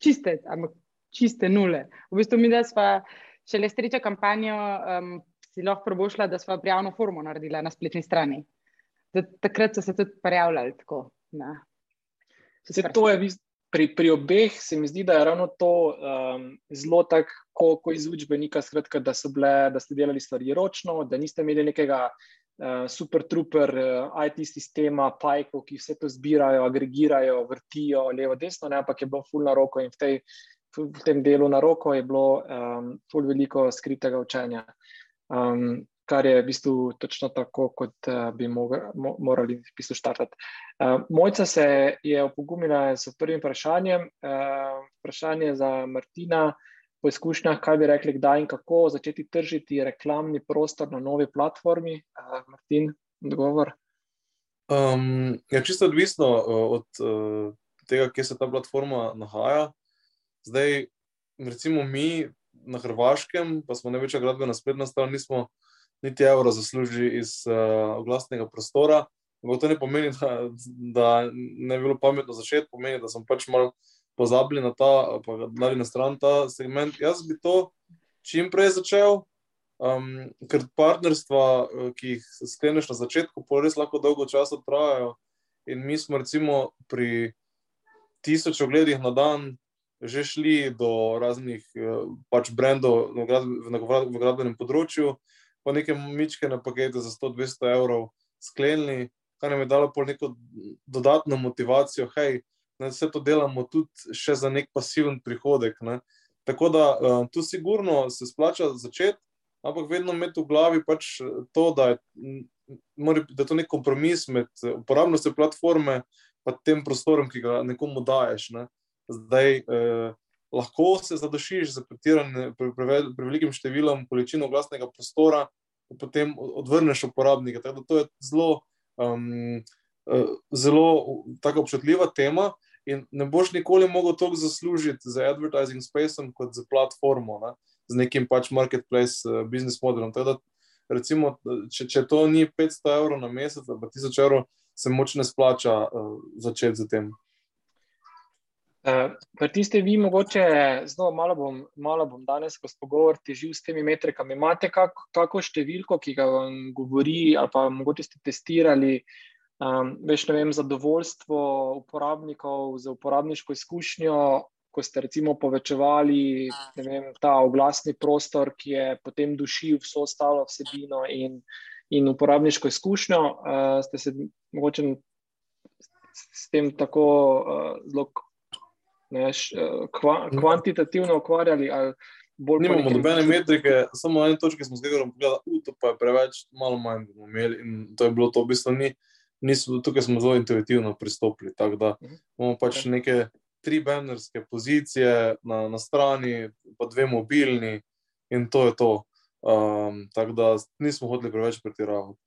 čiste, ampak čiste nule. V bistvu mi da sva šele striča kampanjo um, si lahko probošla, da smo prijavno formo naredila na spletni strani. Da, takrat so se tudi prijavljali tako. Se, to je pri, pri obeh, se mi zdi, da je ravno to um, zelo tako, ko, iz učbenika, skratka, da, bile, da ste delali stvari ročno, da niste imeli nekega uh, super trooper uh, IT sistema, pajkov, ki vse to zbirajo, agregirajo, vrtijo levo, desno, ne, ampak je bilo full na roko in v, tej, v tem delu na roko je bilo um, full veliko skritega učenja um, kar je v bistvu točno tako, kot uh, bi moga, mo, morali v bistvu štartati. Uh, Mojca se je opogumila s prvim vprašanjem. Uh, vprašanje za Martina. Po izkušnjah, kaj bi rekli, kdaj in kako začeti tržiti reklamni prostor na novi platformi? Uh, Martin, odgovor. Um, je ja, čisto odvisno od uh, tega, kje se ta platforma nahaja. Zdaj, recimo, mi na Hrvaškem, pa smo največja gradbena spletna stran, nismo niti evro zaslužili iz uh, oglasnega prostora. To ne pomeni, da, da ne bi bilo pametno začeti, pomeni, da smo pač malo pozabili na ta, pa dali na stran ta segment. Jaz bi to čim prej začel, um, ker partnerstva, eh, ki jih skleneš na začetku, pa res lahko dolgo časa trajajo. In mi smo recimo pri tisoč ogledih na dan, že šli do raznih eh, pač brendov v gradbenem področju, pa nekaj mičke na pakete za 100-200 evrov sklenili. kar nam je dalo neko dodatno motivacijo, hej, da vse to delamo tudi še za nek pasiven prihodek. Ne. Tako da uh, tu sigurno se splača začeti, ampak vedno imeti v glavi pač to, da je, da je to nek kompromis med uporabnostjo platforme in tem prostorom, ki ga nekomu daješ. Ne. Zdaj, uh, lahko se zadošiš za pretirane, pre, pre, pre velikim številom količino glasnega prostora, potem odvrneš uporabnika. Tako da to je zelo. Um, Zelo tako občutljiva tema, in ne boš nikoli mogel toliko zaslužiti za advertising space kot za platformo, ne? z nekim pač marketplace uh, business modelom. Da, recimo, če, če to ni 500 evrov na mesec, pa 1000 evrov, se moč ne splača uh, začeti z tem. Uh, tiste, vi, mogoče, zelo malo bom, malo bom danes, ko smo govorili, težil s temi metrikami. Imate kak, kako številko, ki ga vam govori, ali pa mogoče ste testirali, Um, veš, ne vem, zadovoljstvo uporabnikov z uporabniško izkušnjo, ko ste recimo povečevali vem, ta oglasni prostor, ki je potem dušil vso ostalo vsebino in, in uporabniško izkušnjo, uh, ste se mogoče s tem tako uh, zelo ne, š, uh, kva, kvantitativno ukvarjali. Nimamo nobene metrike, samo eno točko smo zdaj gledali, to pa je preveč, malo manj bomo imeli in to je bilo to v bistvu ni nismo, tukaj smo zelo intuitivno pristopili. Tako da mhm. imamo pač neke tri bannerske pozicije na, na strani, pa dve mobilni, in to je to. Um, tako da nismo hoteli preveč pretiravati.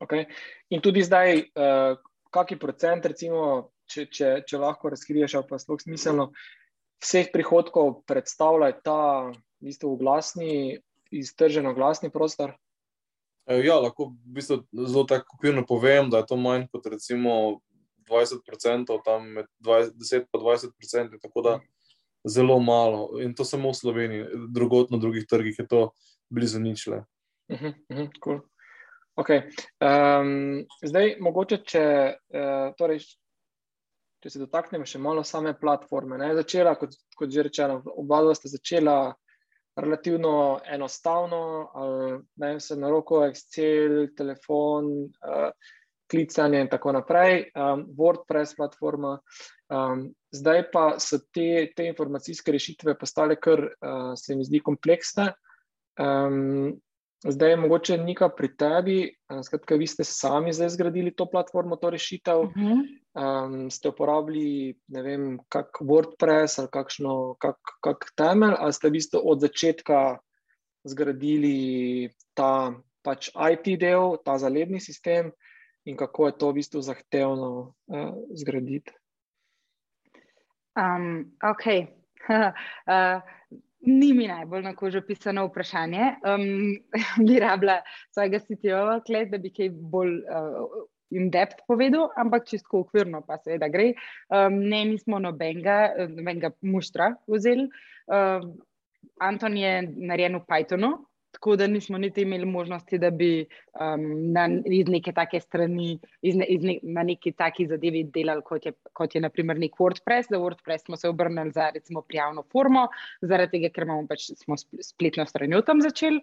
Okay. In tudi zdaj, uh, kakšen procent, recimo, če, če, če lahko razkriješ, pa sploh smiselno, vseh prihodkov predstavlja ta v bistvu glasni, iztržen oglasni prostor? Eh, ja, lahko v bistvu zelo tako okvirno povem, da je to manj kot recimo 20%, tam med 20, 10 in 20%, tako da zelo malo. In to samo v Sloveniji, drugot na drugih trgih je to blizu ničle. Uh -huh, uh -huh, cool. okay. um, zdaj, mogoče, če, uh, torej, če se dotaknemo še malo same platforme. Ne, začela, kot, kot že rečeno, oba dva sta začela relativno enostavno, da se na roko, Excel, telefon, uh, klicanje in tako naprej, um, WordPress platforma. Um, zdaj pa so te, te informacijske rešitve postale kar, uh, se mi zdi, kompleksne. Um, Zdaj je mogoče nekaj pri tebi, skratka, vi ste sami zdaj zgradili to platformo, to rešitev. Uh -huh. um, ste uporabili, ne vem, kak WordPress ali kakšno, kak, kak temelj, ali ste v bistvu od začetka zgradili ta pač IT del, ta zaledni sistem in kako je to v bistvu zahtevno uh, zgraditi? Um, ok. uh, Ni mi najbolj na kožo pisano vprašanje. Um, [laughs] bi rabila svojega CTO-ja, da bi kaj bolj uh, in-depth povedal, ampak čisto ukvirno pa seveda gre. Um, ne, mi smo nobenega, nobenega muštra vzeli. Um, Anton je narejen v Pythonu, tako da nismo niti imeli možnosti, da bi um, na, iz neke take strani, iz ne, iz ne, na neki taki zadevi delali, kot je, kot je naprimer nek WordPress. Za WordPress smo se obrnili za recimo prijavno formo, zaradi tega, ker imamo pač smo spletno stranjo tam začeli.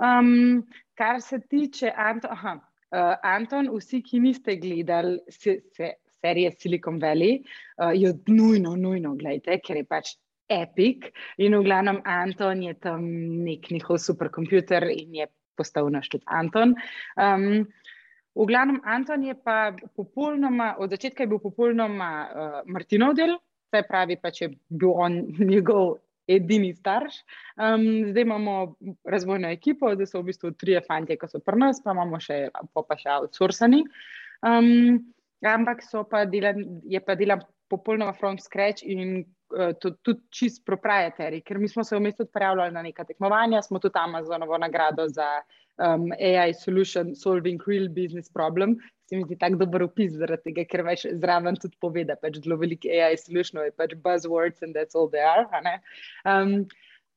Um, kar se tiče Anton, aha, uh, Anton, vsi, ki niste gledali se, se, serije Silicon Valley, uh, jo nujno, nujno gledajte, ker je pač Epic in v glavnem Anton je tam nek njihov superkomputer in je postal naš tudi Anton. Um, v glavnem Anton je pa popolnoma, od začetka je bil popolnoma uh, Martinov del, se pravi pa če bil on [laughs] njegov edini starš. Um, zdaj imamo razvojno ekipo, zdaj so v bistvu trije fanti, ki so pri nas, pa imamo še, pa še outsourcani. Um, ampak so pa delali, je pa delal popolnoma from scratch in Eh, tudi čist proprietari, ker mi smo se vmes odpravljali na neka tekmovanja, smo tudi Amazonovo nagrado za um, AI Solution Solving Real Business Problem. Se mi zdi tako dober opis, zaradi tega, ker več zraven tudi pove, da pač zelo veliko AI solutionov je pač buzzwords and that's all they are. Um,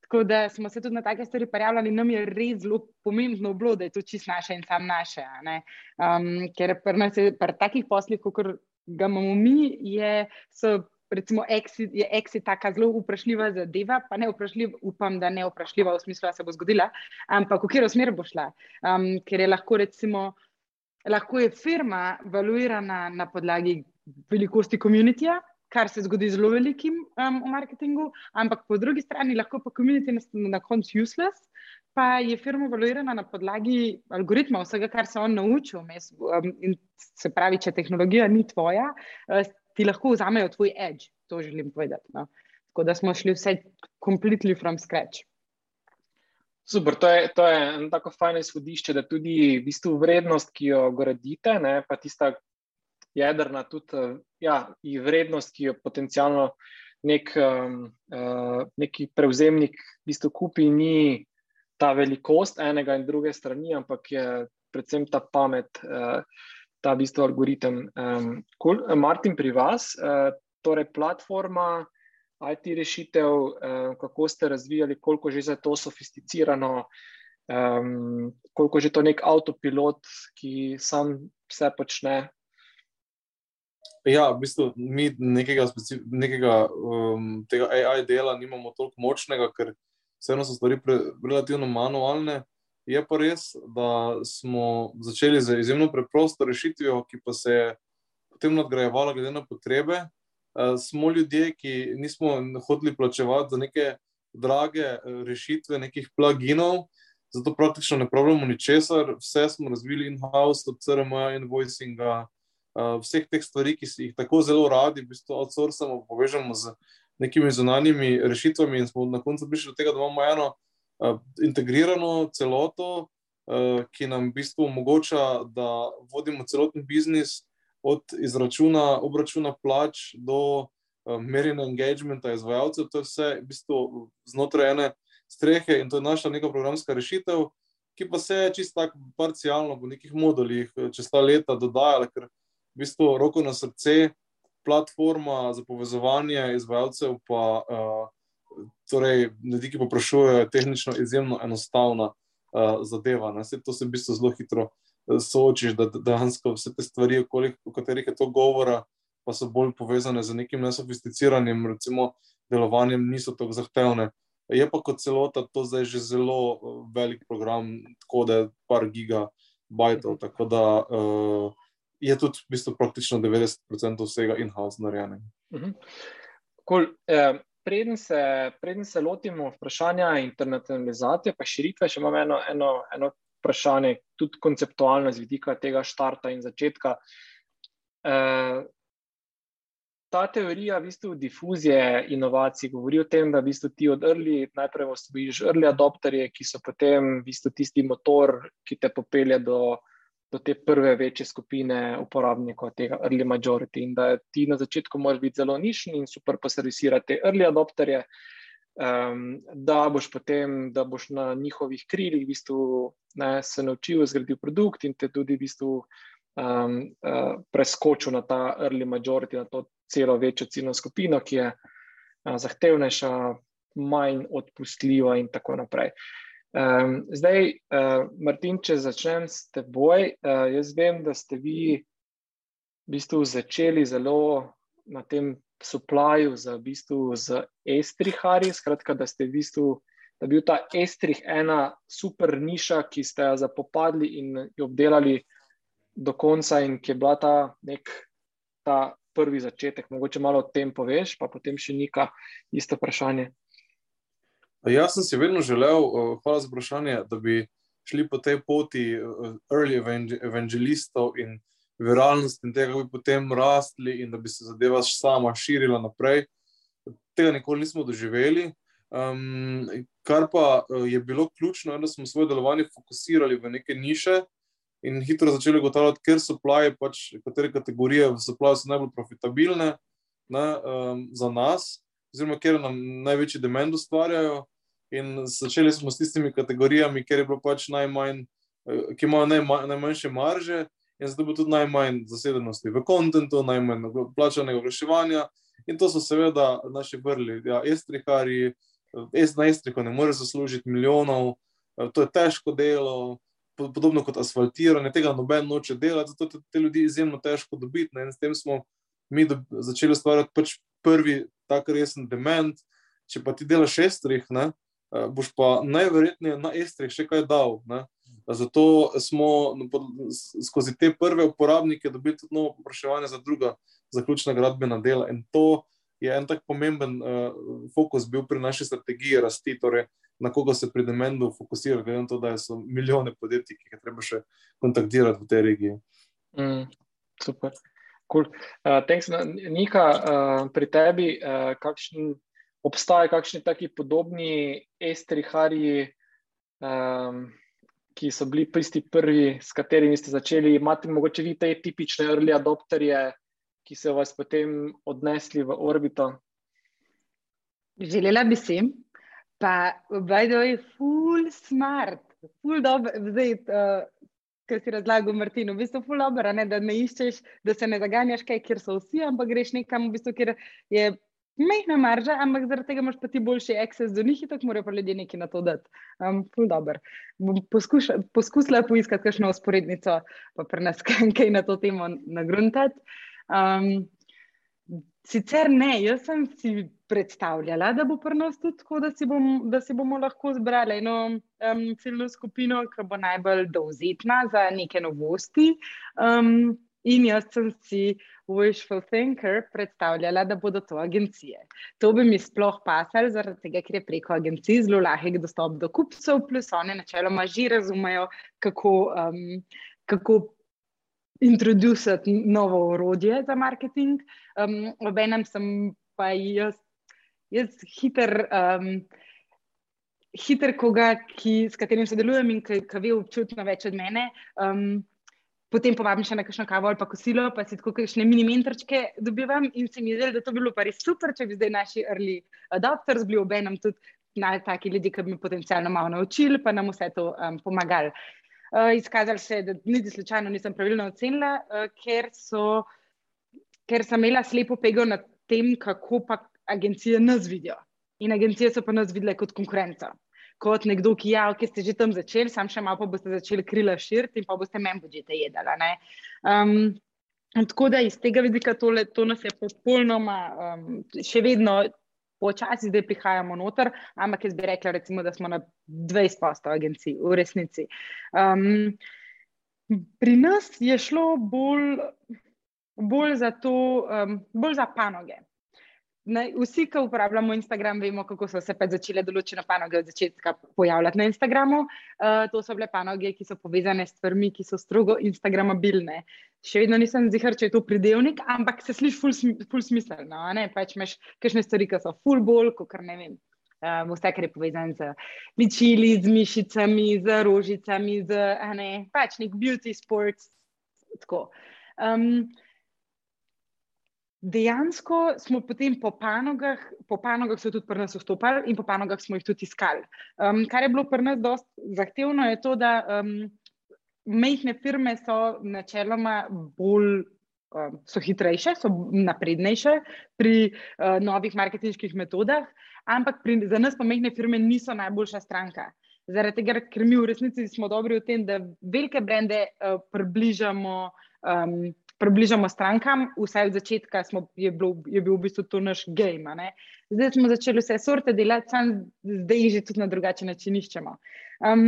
tako da smo se tudi na take stvari prijavljali, nam je res zelo pomembno bilo, da je to čist naše in sam naše. Um, ker pri, pri takih poslih, kot ga imamo mi, je, so recimo, exit, je exit tako zelo vprašljiva zadeva, pa ne vprašljiva, upam, da ne vprašljiva v smislu, da se bo zgodila, ampak v katero smer bo šla. Um, ker je lahko, recimo, lahko je firma valuirana na podlagi velikosti komunitija, kar se zgodi zelo velikim um, v marketingu, ampak po drugi strani lahko pa komunitij na, na koncu useless, pa je firma valuirana na podlagi algoritma, vsega, kar se on naučil. Mes, um, se pravi, če tehnologija ni tvoja, uh, ti lahko vzamejo tvoj edge, to želim povedati. No. Tako da smo šli vse completely from scratch. Super, to je, to je eno tako fajno izhodišče, da tudi v bistvu vrednost, ki jo gradite, ne, pa tista jedrna, tudi ja, vrednost, ki jo potencialno nek, um, uh, neki prevzemnik v bistvu kupi, ni ta velikost enega in druge strani, ampak je predvsem ta pamet, uh, ta v bistvu algoritem. Um, cool. Martin, pri vas, uh, torej platforma. IT rešitev, eh, kako ste razvijali, koliko že je to sofisticirano, koliko že to nek avtopilot, ki sam vse počne. Ja, v bistvu mi nekega, nekega um, tega AI dela nimamo toliko močnega, ker vseeno so stvari pre, relativno manualne. Je pa res, da smo začeli z izjemno preprosto rešitvijo, ki pa se je potem nadgrajevala glede na potrebe. Eh, smo ljudje, ki nismo hoteli plačevati za neke drage eh, rešitve, nekih pluginov, zato praktično ne pravimo ničesar. Vse smo razvili in-house, od CRM-a, invoicinga, eh, vseh teh stvari, ki jih tako zelo radi, v bistvu outsourcamo, povežemo z nekimi zunanjimi rešitvami, in smo na koncu prišli do tega, da imamo eno integrirano celoto. Ki nam v bistvu omogoča, da vodimo celoten biznis, od izračuna, obračuna plač do merjenja engagementa izvajalcev, to je vse v bistvu znotraj ene strehe in to je naša neka programska rešitev, ki pa se čisto tako parcialno v nekih modulih eh, čez ta leta dodajala, ker v bistvu roko na srce, platforma za povezovanje izvajalcev pa uh, torej ljudi, ki poprašujejo, je tehnično izjemno enostavna uh, zadeva. Ne? To se v bistvu zelo hitro uh, soočiš, da dejansko vse te stvari, o katerih je to govora, pa so bolj povezane z nekim nesofisticiranim recimo, delovanjem, niso tako zahtevne. Je pa kot celota to zdaj že zelo eh, velik program, tako da je par gigabajtov, tako da uh, je tudi v bistvu praktično 90% vsega in-house narejenega. Uh -huh. cool. eh, preden, se, preden se lotimo vprašanja internacionalizacije, pa širitve, še imamo eno, eno, eno vprašanje, tudi konceptualno z vidika tega štarta in začetka. Uh, ta teorija v bistvu difuzije inovacij govori o tem, da v bistvu ti od early, najprej osvojiš early adopterje, ki so potem v bistvu tisti motor, ki te popelje do, do te prve večje skupine uporabnikov, tega early majority. In da ti na začetku moraš biti zelo nišni in super poservisirati te early adopterje. Um, da boš potem, da boš na njihovih krilih v bistvu, ne, se naučil, zgradil produkt in te tudi v bistvu, um, uh, preskočil na ta early majority, na to celo večjo ciljno skupino, ki je uh, zahtevnejša, manj odpustljiva in tako naprej. Um, zdaj, uh, Martin, če začnem s teboj, uh, jaz vem, da ste vi v bistvu začeli zelo na tem supplyju za v bistvu z estriharji, skratka, da ste v bistvu, da bil ta estrih ena super niša, ki ste jo zapopadli in jo obdelali do konca in ki je bila ta nek ta prvi začetek. Mogoče malo o tem poveš, pa potem še neka isto vprašanje. Jaz sem si vedno želel, eh, hvala za vprašanje, da bi šli po tej poti eh, early evangelistov in viralnost in tega, bi potem rastli in da bi se zadeva sama širila naprej. Tega nikoli nismo doživeli. Um, kar pa eh, je bilo ključno, je, da smo svoje delovanje fokusirali v neke niše in hitro začeli ugotavljati, ker so plaje, pač, katere kategorije so plaje najbolj profitabilne ne, um, za nas, oziroma ker nam največji demand ustvarjajo. In začeli smo s tistimi kategorijami, ker je bilo pač najmanj, eh, ki imajo najmanj, najmanjše marže, in zato bo tudi najmanj zasedenosti v kontentu, najmanj plačanega oglaševanja. In to so seveda naši vrli, ja, estrihari, es na estrihu ne more zaslužiti milijonov, to je težko delo, podobno kot asfaltiranje, tega noben noče delati, zato je te ljudi izjemno težko dobiti. Ne? In s tem smo mi do, začeli ustvarjati pač prvi tak resen dement. Če pa ti delaš estrih, ne, boš pa najverjetneje na estrih še kaj dal. Ne? Zato smo skozi te prve uporabnike dobili tudi novo popraševanje za druga zaključna gradbena dela. In to je en tak pomemben uh, fokus bil pri naši strategiji rasti, torej na koga se pri Demendu fokusira, glede na to, da so milijone podjetij, ki jih treba še kontaktirati v tej regiji. Mm, super. Cool. Uh, thanks, Nika, uh, pri tebi, uh, kakšen, obstajajo kakšni taki podobni estriharji, um, ki so bili tisti prvi, s katerimi ste začeli? Imate mogoče vi te tipične early adopterje, ki so vas potem odnesli v orbito? Želela bi si, pa obajdo je full smart, full dobro. Zdaj, uh, kar si razlagal, Martin, v bistvu ne, da ne iščeš, da se ne zaganjaš kaj, kjer so vsi, ampak greš nekam, v bistvu, kjer je. Mehna marža, ampak zaradi tega imaš pa ti boljši access do njih, tako morajo pa ljudje nekaj na to dati. Um, Bom poskusila poiskati kakšno usporednico, pa pri nas [laughs] kaj na to temo nagruntati. Um, sicer ne, jaz sem si predstavljala, da bo pri nas tudi tako, da si, bom, da si bomo lahko zbrali eno um, ciljno skupino, ki bo najbolj dovzetna za neke novosti. Um, in jaz sem si wishful thinker predstavljala, da bodo to agencije. To bi mi sploh pasal, zaradi tega, ker je preko agencij zelo lahek dostop do kupcev, plus one načeloma že razumejo, kako. Um, Kako introducirati novo orodje za marketing. Um, Obenem sem pa jaz, jaz hiter, um, hiter koga, ki, s katerim sodelujem in ki, ki ve občutno več od mene. Um, Potem povabim še na kakšno kavo ali pa kosilo, pa si tako kakšne mini mentorčke dobivam in se mi zdi, da to bi bilo pa res super, če bi zdaj naši early adopters bili obenem tudi na taki ljudi, ki bi mi potencialno malo naučili, pa nam vse to um, pomagali. Uh, izkazalo se je, da niti slučajno nisem pravilno ocenila, uh, ker, so, ker sem imela slepo pego nad tem, kako pa agencije nas vidijo. In agencije so pa nas videle kot konkurenco. Kot nekdo, ki ja, okay, ste že tam začeli, sam še malo pa boste začeli krila širiti in pa boste meni budžete jedali. Um, tako da iz tega vidika tole, to nas je popolnoma um, še vedno počasi zdaj prihajamo noter, ampak jaz bi rekla, recimo, da smo na 20 postov agencij, v resnici. Um, pri nas je šlo bolj, bolj, za, to, um, bolj za panoge. Ne, vsi, ki uporabljamo Instagram, vemo, kako so se začele določene panoge od začetka pojavljati na Instagramu. Uh, to so bile panoge, ki so povezane s stvarmi, ki so strogo Instagramabilne. Še vedno nisem zihar, če je to pridevnik, ampak se sliši ful, ful smiselno. Pač imaš kakšne stvari, ki so ful bolj, kot ne vem. Um, vse, kar je povezano z ličili, z mišicami, z rožicami, z ne, pač nek beauty sports. Um, dejansko smo potem po panogah, po panogah so tudi pri nas vstopali in po panogah smo jih tudi iskali. Um, kar je bilo pri nas dosti zahtevno, je to, da um, mehne firme so načeloma bolj. So hitrejše, so naprednejše pri uh, novih marketinških metodah, ampak pri, za nas, pa mehne firme, niso najboljša stranka. Zaradi tega, ker mi v resnici smo dobri v tem, da velike brende uh, približamo um, približamo strankam, vse od začetka smo, je, bilo, je bil v bistvu to naš game. Zdaj smo začeli vse sorte delati, sam zdaj jih že tudi na drugačen način iščemo. Um,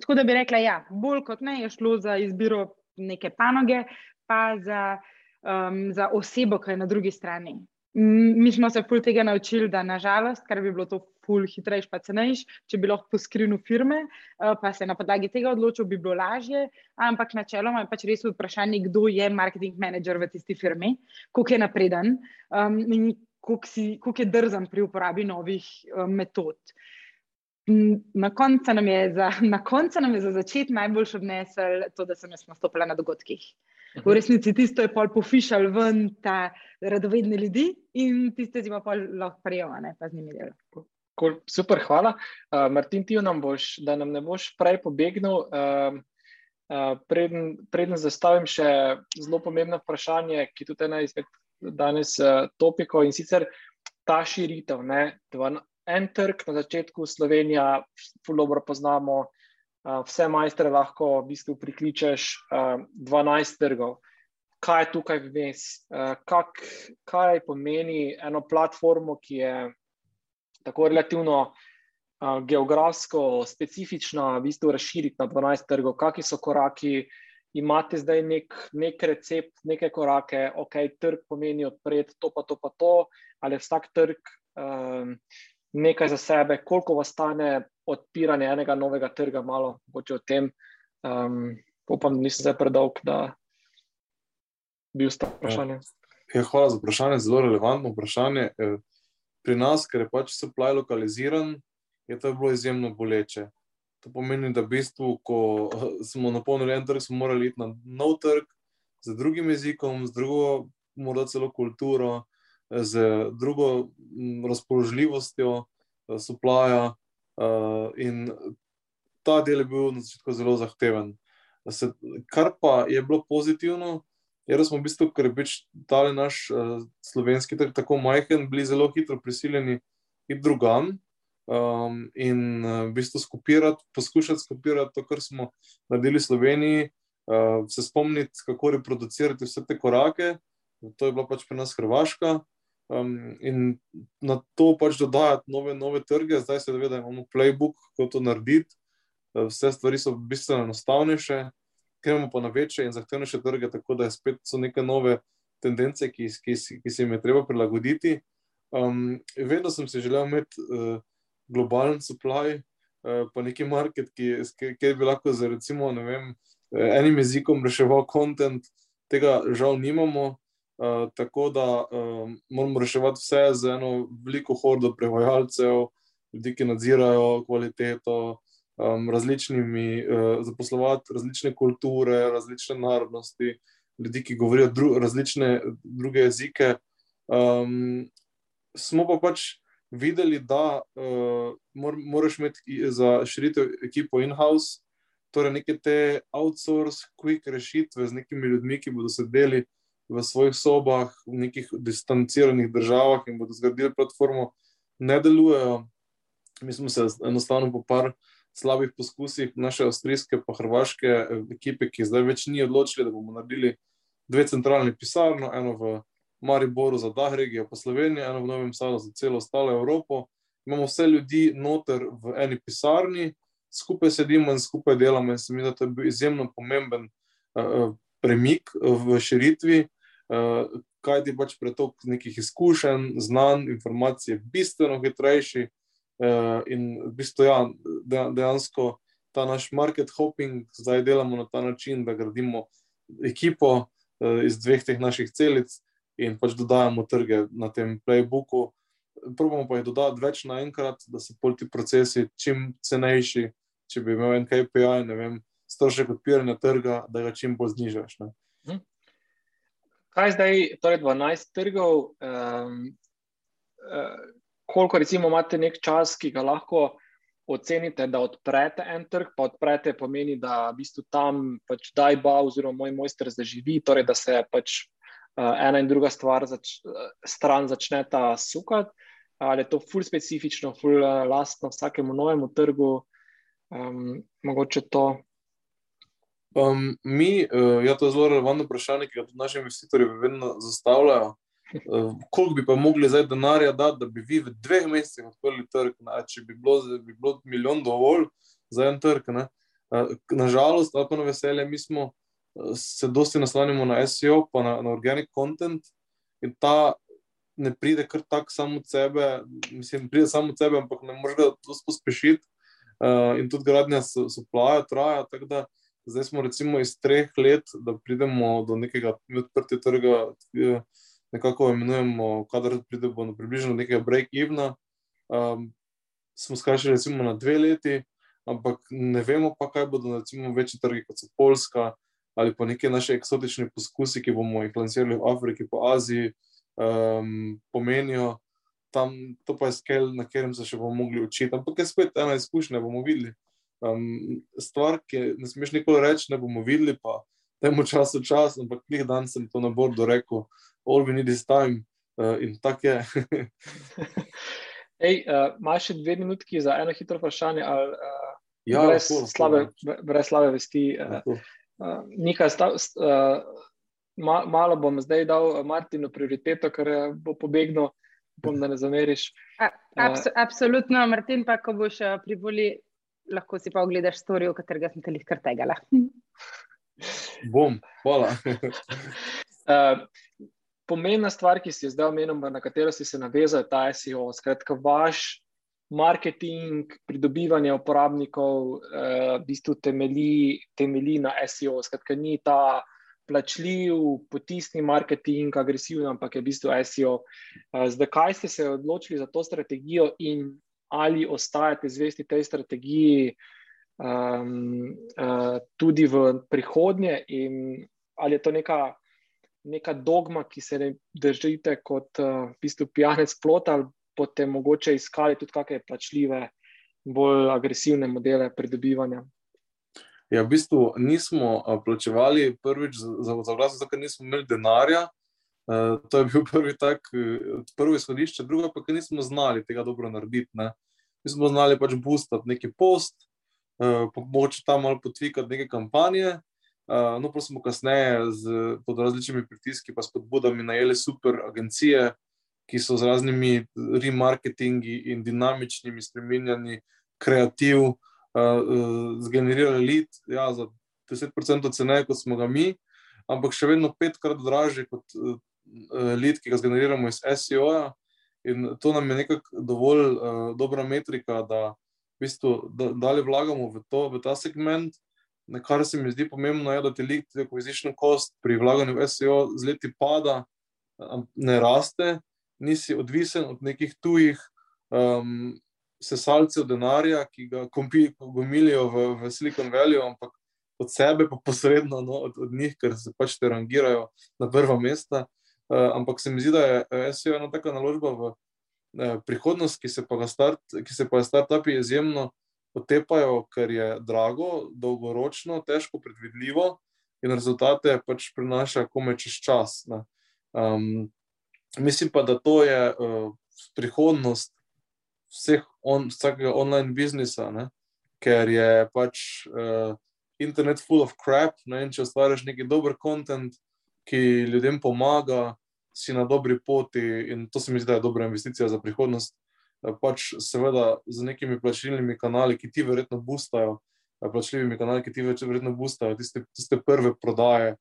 tako da bi rekla, ja, bolj kot ne je šlo za izbiro neke panoge, pa za, um, za osebo, ki je na drugi strani. Mi smo se pol tega naučili, da nažalost, kar bi bilo to ful hitrejš, pa cenejš, če bi lahko poskrinu firme, eh, pa se na podlagi tega odločil, bi bilo lažje. Ampak načeloma je pač res vprašanje, kdo je marketing manager v tisti firmi, koliko je napreden um, in koliko je drzen pri uporabi novih um, metod. Na koncu nam, [laughs] nam je za začetek najbolj odnesel to, da sem jaz nastopila na dogodkih. V resnici tisto je pol pofišal ven ta radovedne ljudi in tiste zima pol lahko prijemane, pa z njimi delo. Cool, super, hvala. Uh, Martin, ti nam boš, da nam ne boš prej pobegnil. Uh, uh, preden, preden zastavim še zelo pomembno vprašanje, ki je tudi ena izmed danes uh, topikov in sicer ta širitev. Ne, en trg na začetku Slovenija, zelo dobro poznamo, uh, vse majstre lahko v bistvu prikličeš, uh, 12 trgov. Kaj je tukaj vmes? Uh, kak, kaj pomeni eno platformo, ki je tako relativno uh, geografsko specifična, v bistvu razširiti na 12 trgov, kakšni so koraki. Imate zdaj nek, nek recept, neke korake, ok, trg pomeni odpreti to, pa to, pa to, ali vsak trg um, nekaj za sebe, koliko vas stane odpiranje enega novega trga, malo boče o tem. Um, upam, da nisem zdaj predolg, da bi vstal vprašanje. Ja, hvala za vprašanje, zelo relevantno vprašanje. Eh, pri nas, ker je pač supply lokaliziran, je to bilo izjemno boleče. To pomeni, da v bistvu, ko [laughs] smo napolnili en trg, smo morali iti na nov trg z drugim jezikom, z drugo, morda celo kulturo, z drugo razpoložljivostjo eh, suplaja. Uh, in ta del je bil na začetku zelo zahteven. Kar pa je bilo pozitivno, da smo v bistvu, ker je pač ta naš uh, slovenski trg tako majhen, bili zelo hitro prisiljeni iti drugam. Um, in uh, v bistvu skupirati, poskušati skupirati to, kar smo naredili v Sloveniji, uh, se spomniti, kako reproducirati vse te korake. To je bila pač pri nas Hrvaška, Um, in na to pač dodajati nove, nove trge, zdaj se da imamo playbook, kako to narediti. Vse stvari so bistveno enostavnejše, gremo pa na večje in zahtevnejše trge, tako da spet so neke nove tendence, ki, ki, ki se jim je treba prilagoditi. Um, vedno sem si želel imeti uh, globalen supply, uh, pa neki market, ki, ki bi lahko z recimo, vem, enim jezikom reševal kontent, tega žal nimamo. Uh, tako da um, moramo reševati vse z eno veliko hordo prevajalcev, ljudi, ki nadzirajo kvaliteto, um, različnimi, uh, zaposlovati različne kulture, različne narodnosti, ljudi, ki govorijo dru različne druge jezike. Um, smo pa pač videli, da uh, mor moraš imeti za širitev ekipo in-house, torej neke te outsource, quick rešitve z nekimi ljudmi, ki bodo sedeli v svojih sobah, v nekih distanciranih državah in bodo zgradili platformo, ne delujejo. Mi smo se enostavno po par slabih poskusih naše avstrijske pa hrvaške eh, ekipe, ki zdaj več ni odločili, da bomo naredili dve centralni pisarno, eno v Mariboru za Dah regijo, pa Slovenijo, eno v Novem Sadu za celo ostalo Evropo. Imamo vse ljudi noter v eni pisarni, skupaj sedimo in skupaj delamo in se mi zdi, da je bil izjemno pomemben uh, premik v širitvi, uh, kaj ti pač pretok nekih izkušenj, znanj, informacij je bistveno hitrejši. Uh, in v bistvu, ja, dejansko ta naš market hopping zdaj delamo na ta način, da gradimo ekipo uh, iz dveh teh naših celic in pač dodajamo trge na tem playbooku. Probamo pa jih dodati več naenkrat, da so ti procesi čim cenejši. Če bi imel en KPI, ne vem, strošek odpiranja trga, da ga čim bolj znižaš. Ne. Kaj zdaj, torej 12 trgov, um, uh, koliko recimo imate nek čas, ki ga lahko ocenite, da odprete en trg, pa odprete pomeni, da v bistvu tam pač daj ba oziroma moj mojster zaživi, torej da se pač uh, ena in druga stvar zač, stran začneta sukati, ali je to ful specifično, ful lastno vsakemu novemu trgu, um, mogoče to. Um, mi, uh, ja, to je zelo relevantno vprašanje, ki ga tudi naši investitorji vedno zastavljajo. Uh, koliko bi pa mogli zdaj denarja dati, da bi vi v dveh mesecih odprli trg, ne? če bi bilo, bi bilo milijon dovolj za en trg. Uh, nažalost, ali pa na veselje, mi smo uh, se dosti naslanjamo na SEO, pa na, na organic content in ta ne pride kar tako samo od sebe, mislim, pride samo od sebe, ampak ne moreš ga dosti pospešiti uh, in tudi gradnja so, so plaja, traja, tako da Zdaj smo recimo iz treh let, da pridemo do nekega odprtega trga, nekako imenujemo, kadar pridemo do približno nekega break-evna. Um, smo skrajšali recimo na dve leti, ampak ne vemo pa, kaj bodo recimo večji trgi, kot so Poljska ali pa neke naše eksotične poskusi, ki bomo jih lansirali v Afriki, po Aziji, um, pomenijo. Tam, to pa je skel, na katerem se še bomo mogli učiti, ampak je spet ena izkušnja, bomo videli um, stvar, ki ne smeš nikoli reči, ne bomo videli, pa temu času čas, ampak nekaj dan sem to na bordu rekel, all we need is time uh, in tako je. [laughs] Ej, uh, imaš še dve minutki za eno hitro vprašanje? Ali, uh, ja, brez, lahko, slabe, lahko. brez slabe vesti. Uh, uh, nekaj stav, uh, ma, malo bom zdaj dal Martinu prioriteto, ker bo pobegnil bom, da ne zameriš. A, abs absolutno, Martin, pa ko boš privoli, lahko si pa ogledaš storijo, katerega sem te lih kar tegala. Bom, hvala. uh, [laughs] pomembna stvar, ki si jo zdaj omenil, na katero si se navezal, je ta SEO. Skratka, vaš marketing, pridobivanje uporabnikov, uh, v bistvu temelji, temelji na SEO. Skratka, ni ta plačljiv, potisni marketing, agresiven, ampak je v bistvu SEO. Uh, zdaj, kaj ste se odločili za to strategijo in ali ostajate zvesti tej strategiji? Um, uh, tudi v prihodnje, ali je to neka neka dogma, ki se ne držite kot uh, v bistvu pijanec plota, ali boste mogoče iskali tudi kakšne plačljive, bolj agresivne modele pridobivanja. Ja, v bistvu nismo plačevali prvič za glas, zato ker nismo imeli denarja. Uh, to je bil [laughs] prvi tak, prvo izhodišče, drugo pa, ker nismo znali tega dobro narediti. Ne. Mi smo znali pač boostati neki post, uh, mogoče tam malo potvikati neke kampanje, Uh, no, pa smo kasneje z, pod različnimi pritiski in spodbudami najeli super agencije, ki so z raznimi remarketingi in dinamičnimi spremenjanji kreativ uh, uh, zgenerirali lead ja, za 10% cene, kot smo ga mi, ampak še vedno petkrat dražje kot uh, lead, ki ga zgeneriramo iz SEO-ja. In to nam je nekako dovolj uh, dobra metrika, da v bistvu da, dalje vlagamo v, to, v ta segment kar se mi zdi pomembno, je, da ti lik acquisition cost pri vlaganju v SEO z leti pada, ne raste, nisi odvisen od nekih tujih um, sesalcev denarja, ki ga gomilijo v, v Silicon Valley, ampak od sebe, pa posredno no, od, od njih, ker se pač te rangirajo na prva mesta. Uh, ampak se mi zdi, da je SEO ena taka naložba v uh, prihodnost, ki se pa, start, ki se pa startupi izjemno otepajo, ker je drago, dolgoročno, težko predvidljivo in rezultate pač prinaša kome čez čas. Um, mislim pa, da to je uh, prihodnost vseh on, vsakega online biznisa, ne? ker je pač uh, internet full of crap. Ne? Če ustvariš neki dober kontent, ki ljudem pomaga, si na dobri poti in to se mi zdi, da je dobra investicija za prihodnost. Eh, pač seveda z nekimi plačilnimi kanali, ki ti verjetno boostajo, eh, plačljivimi kanali, ki ti verjetno boostajo tiste, tiste prve prodaje,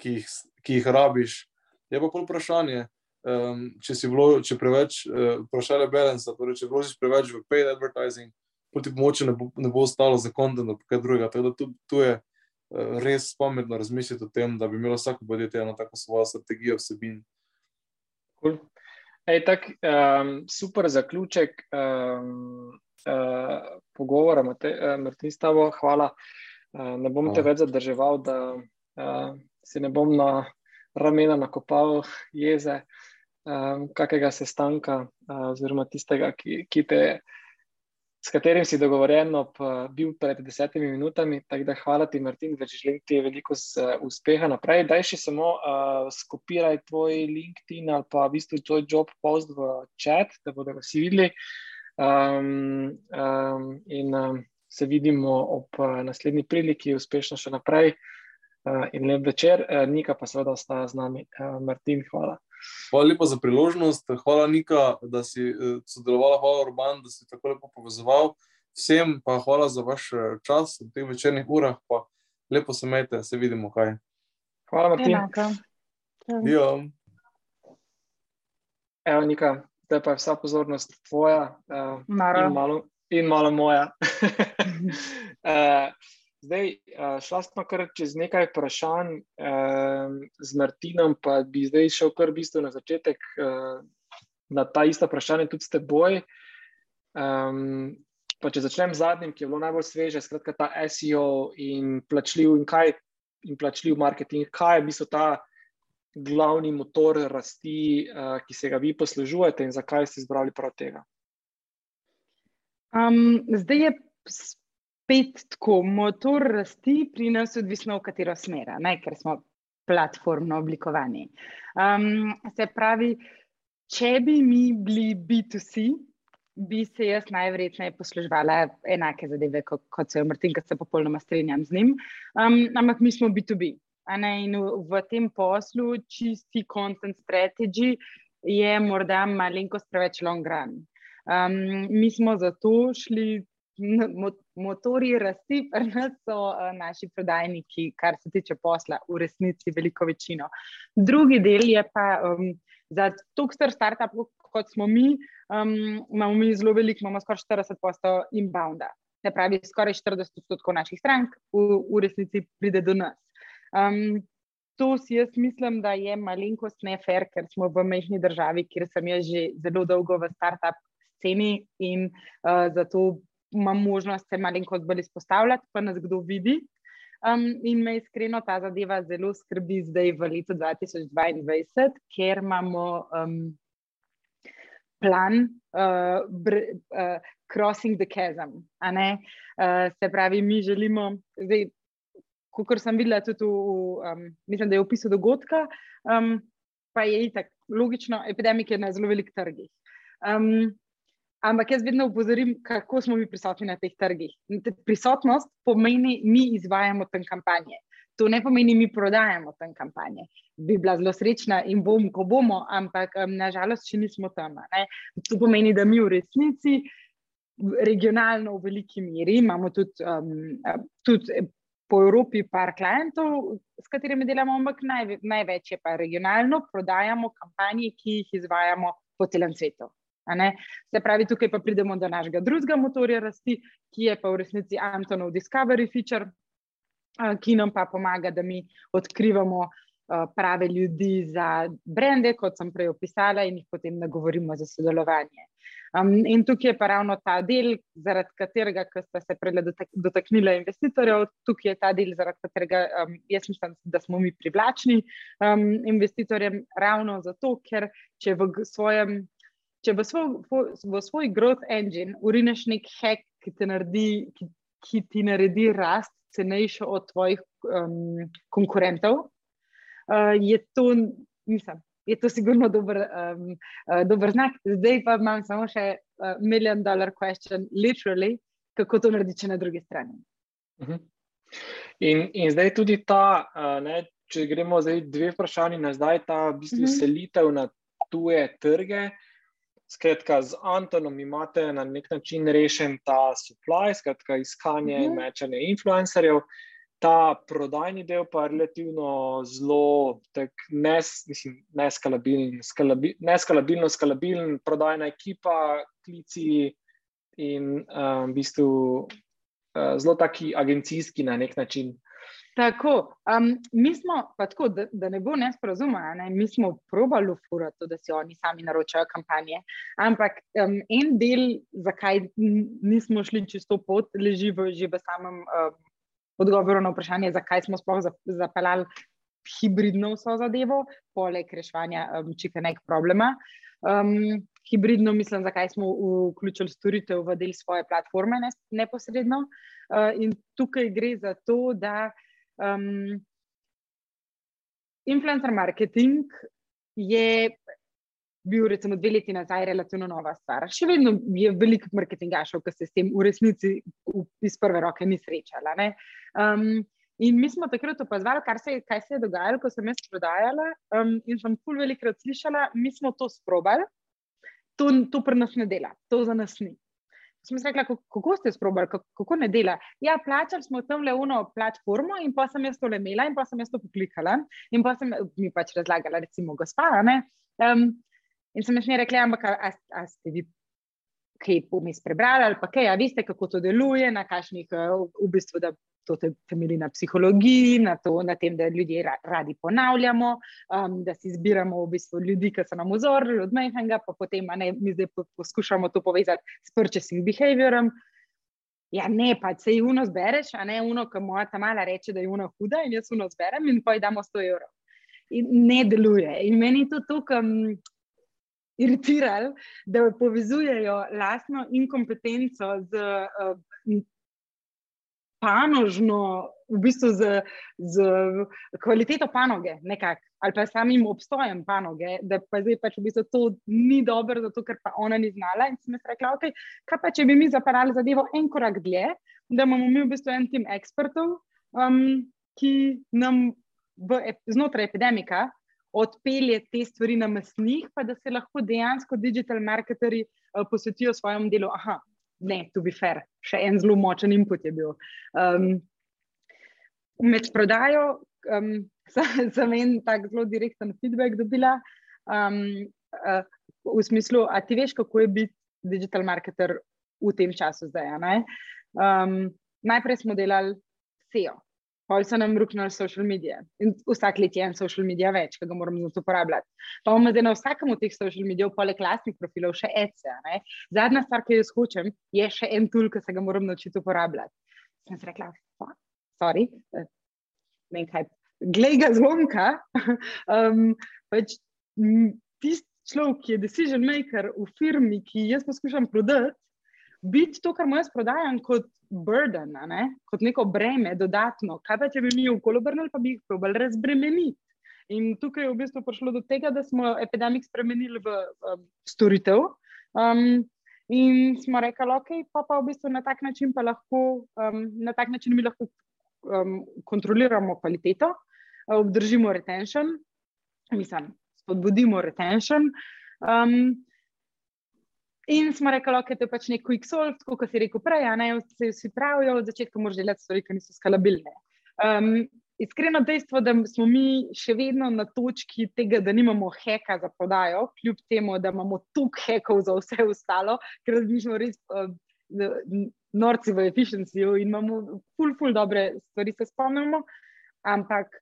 ki jih, ki jih rabiš. Je pa pol vprašanje, um, če si vlo, če preveč uh, vprašanje balance, torej če vložiš preveč v paid advertising, poti pomoči ne bo, ne bo ostalo za kontent, pa kaj drugega. Tako da tu, tu je uh, res pametno razmišljati o tem, da bi imelo vsako podjetje eno tako svojo strategijo vsebin. Cool. Ej, tak, um, super zaključek um, uh, pogovora, uh, Martin, s tabo. Hvala. Uh, ne bom Hvala. te več zadrževal, da uh, si ne bom na ramena nakopal jeze, um, kakega sestanka, uh, oziroma tistega, ki, ki te s katerim si dogovorjen, bil pred desetimi minutami. Tako da hvala ti, Martin, več želim ti veliko uspeha naprej. Daj še samo uh, skopiraj tvoj LinkedIn ali pa v bistvu tvoj job post v chat, da bodo vsi videli. Um, um, in um, se vidimo ob uh, naslednji priliki, uspešno še naprej. Uh, in lep večer, uh, Nika pa seveda ostaja z nami. Uh, Martin, hvala. Hvala lepa za priložnost, hvala Nika, da si eh, sodelovala, hvala Urban, da si tako lepo povezoval. Vsem pa hvala za vaš eh, čas v teh večernih urah, pa lepo se imejte, se vidimo kaj. Hvala, Martin. Ja. Evo, Nika, zdaj pa je vsa pozornost tvoja uh, in, malo, in malo moja. uh, [laughs] Zdaj, eh, šla smo kar čez nekaj vprašanj eh, z Martinom, pa bi zdaj šel kar v bistvu na začetek eh, na ta ista vprašanja, tudi s teboj. Um, pa če začnem z zadnjim, ki je bilo najbolj sveže, skratka ta SEO in plačljiv in kaj in plačljiv marketing, kaj je v bistvu ta glavni motor rasti, uh, ki se ga vi poslužujete in zakaj ste izbrali prav tega? Um, zdaj je spet tako, motor rasti pri nas, odvisno v katero smer, ker smo platformno oblikovani. Um, se pravi, če bi mi bili B2C, bi se jaz najverjetneje posluževala enake zadeve, kot, kot se je Martin, ker se popolnoma strinjam z njim. Um, ampak mi smo B2B. In v, v tem poslu čisti content strategy je morda malenkost preveč long run. Um, mi smo zato šli, motori rasti, pri nas so uh, naši prodajniki, kar se tiče posla, v resnici veliko večino. Drugi del je pa um, za tukaj startup, kot smo mi, um, imamo mi zelo veliko, imamo skoraj 40 postov inbounda. Se pravi, skoraj 40 odstotkov naših strank v, v resnici pride do nas. Um, to si jaz mislim, da je malenkost ne fair, ker smo v mehni državi, kjer sem jaz že zelo dolgo v startup sceni in uh, zato imam možnost se malenkost bolj izpostavljati, pa nas kdo vidi. Um, in me iskreno ta zadeva zelo skrbi zdaj v letu 2022, ker imamo um, plan uh, br, uh, Crossing the Chasm. Uh, se pravi, mi želimo, zdaj, kot sem videla tudi v, um, mislim, da je v opisu dogodka, um, pa je itak logično, epidemija je na zelo velikih trgih. Um, ampak jaz vedno upozorim, kako smo mi prisotni na teh trgih. Prisotnost pomeni, mi izvajamo tam kampanje. To ne pomeni, mi prodajamo tam kampanje. Bi bila zelo srečna in bom, ko bomo, ampak um, nažalost, še nismo tam. Ne? To pomeni, da mi v resnici regionalno v veliki meri imamo tudi, um, tudi po Evropi par klientov, s katerimi delamo, ampak naj, največ je pa regionalno, prodajamo kampanje, ki jih izvajamo po celem svetu. Se pravi, tukaj pa pridemo do našega drugega motorja rasti, ki je pa v resnici Antonov Discovery Feature, ki nam pa pomaga, da mi odkrivamo prave ljudi za brende, kot sem prej opisala, in jih potem nagovorimo za sodelovanje. Um, in tukaj je pa ravno ta del, zaradi katerega, ki ste se prej dotaknili investitorjev, tukaj je ta del, zaradi katerega um, jaz mislim, da smo mi privlačni um, investitorjem, ravno zato, ker če v svojem. Če v svoj, v svoj growth engine urineš nek hack, ki naredi, ki, ki ti naredi rast cenejšo od tvojih um, konkurentov, uh, je to, mislim, je to sigurno dober, um, uh, dober znak. Zdaj pa imam samo še uh, million dollar question, literally, kako to narediti na drugi strani. Uh mhm. -huh. in, in zdaj tudi ta, uh, ne, če gremo zdaj dve vprašanji na zdaj, ta v bistvu uh mhm. -huh. selitev na tuje trge. Skratka, z Antonom imate na nek način rešen ta supply, skratka, iskanje in -huh. mečanje influencerjev ta prodajni del pa je relativno zelo nes, neskalabilen, neskalabilno skalabilen, prodajna ekipa, klici in um, v bistvu uh, zelo taki agencijski na nek način. Tako, um, mi smo, tako, da, da ne bo nesporazuma, ne, mi smo probali ufurati, da si oni sami naročajo kampanje. Ampak um, en del, zakaj nismo šli čisto pot, leži v, že v samem um, odgovoru na vprašanje, zakaj smo sploh zapeljali hibridno vso zadevo, poleg reševanja um, čikanek problema. Um, hibridno mislim, zakaj smo vključili storitev v del svoje platforme ne, neposredno. Uh, in tukaj gre za to, da um, influencer marketing je bil recimo dve leti nazaj relativno nova stvar. Še vedno je veliko marketingašov, ki se s tem v resnici iz prve roke ni srečala. Um, in mi smo takrat opazovali, se, kaj se je dogajalo, ko sem jaz prodajala. Um, in sem pol velikrat slišala, mi smo to sprobali, to, to pri nas ne dela, to za nas ni. Sem rekla, kako ste sprobali, kako ne dela. Ja, plačali smo tam le uno platformo in pa sem jaz to le imela in pa sem jaz to poklikala in pa sem mi pač razlagala, recimo, gospa. Um, In sem jim rekla, ampak a, a ste vi kaj pomis prebrali ali pa kaj, a veste, kako to deluje, na kakšnih, eh, v bistvu, da to temelji na psihologiji, na, to, na tem, da ljudje radi ponavljamo, um, da si izbiramo v bistvu ljudi, ki so nam vzorili od majhnega, pa potem ne, mi zdaj poskušamo to povezati s purchasing behaviorom. Ja, ne, pa se jih uno zbereš, a ne uno, ki moja ta mala reče, da je uno huda in jaz uno zberem in pa ji damo 100 evrov. In ne deluje. In meni to tukaj iritirali, da povezujejo lastno inkompetenco z uh, panožno, v bistvu z, z kvaliteto panoge, nekak, ali pa samim obstojem panoge, da pa zdaj pač v bistvu to ni dobro, zato ker pa ona ni znala. In sem rekla, okay, kaj pa če bi mi zaparali zadevo en korak dlje, da imamo mi v bistvu en tim ekspertov, um, ki nam v, znotraj epidemika odpelje te stvari na mesnih, pa da se lahko dejansko digital marketeri uh, posvetijo svojemu delu. Aha, ne, to bi fair, še en zelo močen input je bil. Um, med prodajo um, [laughs] sem en tak zelo direkten feedback dobila. Um, uh, v smislu, a ti veš, kako je biti digital marketer v tem času zdaj? Um, najprej smo delali SEO, Pol so nam ruknili social medije. In vsak let je en social medij več, ki ga moramo za to uporabljati. Pa imamo zdaj na vsakem od teh social medijev, poleg lastnih profilov, še ECE. Zadnja stvar, ki jo skočim, je še en tool, ki se ga moram naučiti uporabljati. Sem si rekla, sorry, ne kaj, glej ga zvonka. [laughs] um, pač, Tisti človek, ki je decision maker v firmi, ki jaz poskušam prodati, biti to, kar mu jaz prodajam, kot burden, ne? kot neko breme, dodatno. Kaj pa če bi mi v kolo obrnili, pa bi jih probali razbremeniti. In tukaj je v bistvu prišlo do tega, da smo epidemik spremenili v um, storitev. Um, in smo rekli, ok, pa, pa v bistvu na tak način pa lahko, um, na tak način mi lahko um, kontroliramo kvaliteto, obdržimo retention, mislim, spodbudimo retention. Um, In smo rekli, da je to pač nek quick solve, kot si rekel prej, ne vsi, vsi pravijo, od začetka moraš delati stvari, ki niso skalabilne. Um, iskreno dejstvo, da smo mi še vedno na točki tega, da nimamo heka za prodajo, kljub temu, da imamo tuk hekov za vse ostalo, ker smo res uh, norci v efficiencyju in imamo ful, ful dobre stvari, se spomnimo, ampak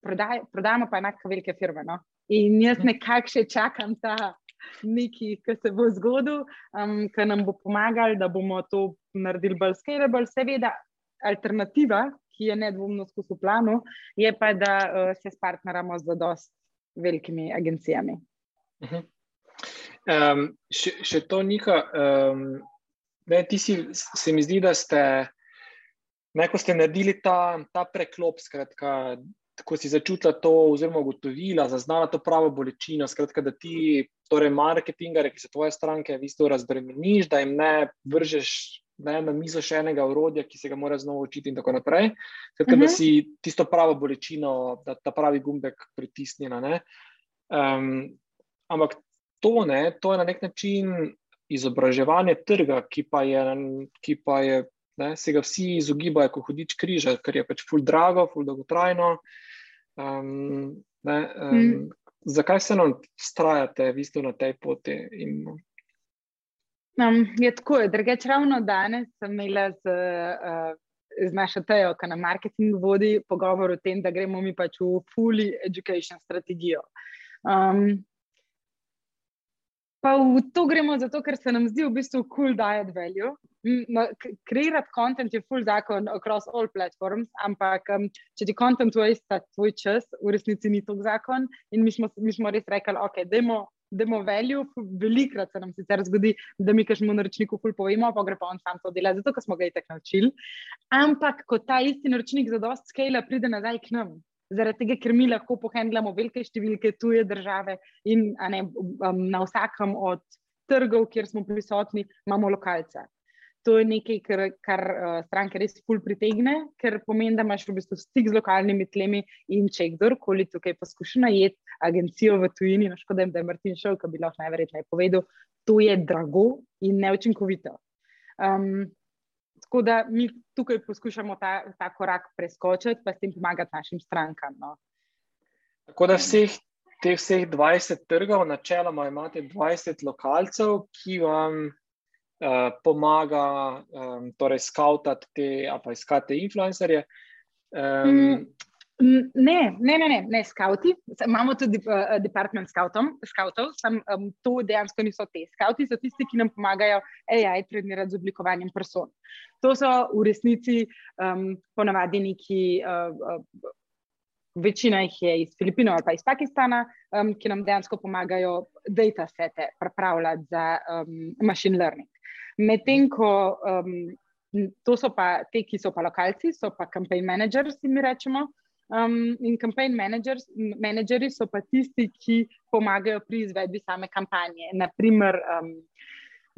prodaj, prodajamo pa enako velike firme. No? In jaz mhm. nekako še čakam ta nekaj, ki se bo zgodil, um, ki nam bo pomagal, da bomo to naredili bolj scalable. Seveda, alternativa, ki je nedvomno skozi planu, je pa, da uh, se s partneramo z dost velikimi agencijami. Uh -huh. um, še, še to nika. Um, ne, ti si, se mi zdi, da ste. Neko ste naredili ta, ta preklop, skratka, ko si začutila to, oziroma ugotovila, zaznala to pravo bolečino, skratka, da ti, torej, marketingare, ki so tvoje stranke, v bistvu razbremeniš, da jim ne vržeš ne, na mizo še enega urodja, ki se ga mora znova učiti, in tako naprej. Skratka, uh -huh. da mhm. si tisto pravo bolečino, da ta pravi gumbek pritisnjena. Um, ampak to, ne, to je na nek način izobraževanje trga, ki pa je. Ki pa je Ne, se ga vsi izogibajo, ko hodiš križa, ker je pač ful drago, ful dolgotrajno. Um, ne, um, mm. Zakaj se nam strajate, vi ste na tej poti? In... Um, je tako, drugače ravno danes sem imela z, uh, z našo tejo, ki na marketing vodi pogovor o tem, da gremo mi pač v fully education strategijo. Um, Pa v to gremo zato, ker se nam zdi v bistvu cool diet value. Kreirati kontent je full zakon across all platforms, ampak um, če ti kontent waste tvoj čas, v resnici ni to zakon. In mi smo, mi smo res rekli, ok, demo. Demo value, velikrat se nam sicer zgodi, da mi kažemo naročniku, ful povemo, pa gre pa on sam to dela, zato smo ga i tako naučili. Ampak, ko ta isti naročnik za dost scale pride nazaj k nam, zaradi tega, ker mi lahko pohendlamo velike številke tuje države in ne, um, na vsakem od trgov, kjer smo prisotni, imamo lokalce. To je nekaj, kar, kar uh, stranke res ful pritegne, ker pomeni, da imaš v bistvu stik z lokalnimi tlemi in če kdorkoli tukaj poskuša najeti agencijo v tujini, no škoda, da je Martin šel, ki bi lahko najverjetneje povedal, to je drago in neučinkovito. Um, Tako da mi tukaj poskušamo ta, ta korak preskočiti, pa s tem pomagati našim strankam. No. Tako da vseh teh vseh 20 trgov, načeloma imate 20 lokalcev, ki vam uh, pomaga, um, torej, skautati te, pa iskati influencerje. Um, mm. Ne, ne, ne, ne, ne skauti. Imamo tudi uh, department skautov, sem um, to dejansko niso te. Skauti so tisti, ki nam pomagajo AI trenirati z oblikovanjem person. To so v resnici um, ponavadi neki, uh, uh, večina jih je iz Filipinov ali pa iz Pakistana, um, ki nam dejansko pomagajo data sete pripravljati za um, machine learning. Medtem ko um, to so pa te, ki so pa lokalci, so pa campaign managers, mi rečemo. Um, in campaign managers, menedžeri so pa tisti, ki pomagajo pri izvedbi same kampanje. Naprimer, um,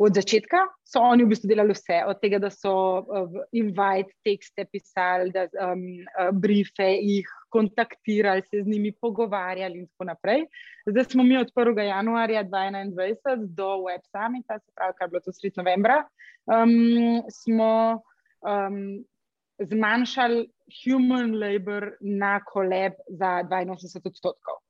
od začetka so oni v bistvu delali vse, od tega, da so uh, invite tekste pisali, da um, uh, briefe jih kontaktirali, se z njimi pogovarjali in tako naprej. Zdaj smo mi od 1. januarja 2021 do Web Summita, se pravi, kar je bilo to sred novembra, um, smo um, zmanjšali human labor na koleb za 82 odstotkov.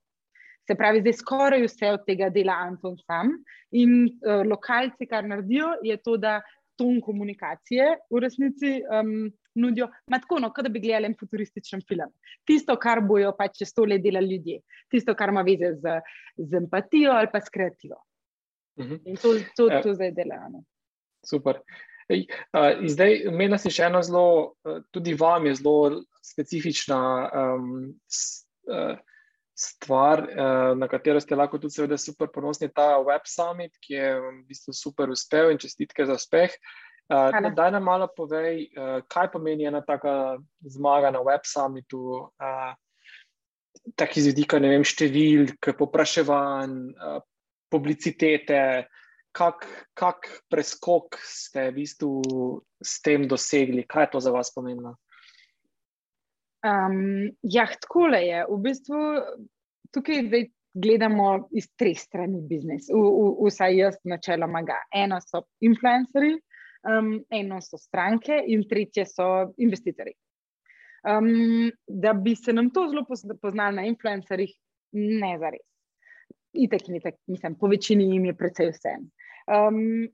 Se pravi, zdaj skoraj vse od tega dela Anton sam. In uh, lokalci, kar naredijo, je to, da ton komunikacije v resnici um, nudijo. Tako, no, kot da bi gledali en futurističen film. Tisto, kar bojo pač čez to let delali ljudje, tisto, kar ima veze z, z empatijo ali pa s kreativo. Uh mhm. -huh. In to, to, to, to zdaj delajo. Super. Uh, zdaj, meni je še eno zelo, tudi vam je zelo specifična um, s, uh, stvar, uh, na katero ste lahko tudi, seveda, super ponosni. Ta Web Summit, ki je v bistvu super uspel in čestitke za uspeh. Uh, daj nam malo povej, uh, kaj pomeni ena taka zmaga na Web Summitu, uh, tako iz vidika številk, popraševanj, uh, publicitete. Kak, kak preskok ste v bistvu s tem dosegli, kaj je to za vas pomembno? Um, ja, tako je. V bistvu tukaj zdaj gledamo iz treh strani biznis, v, v, vsaj jaz, načeloma. Ga. Eno so influencerji, um, eno so stranke, in tretje so investitorji. Um, da bi se nam to zelo poznalo na influencerjih, ne za res. Itek itek, mislim, po večini jim je precej vse. Um,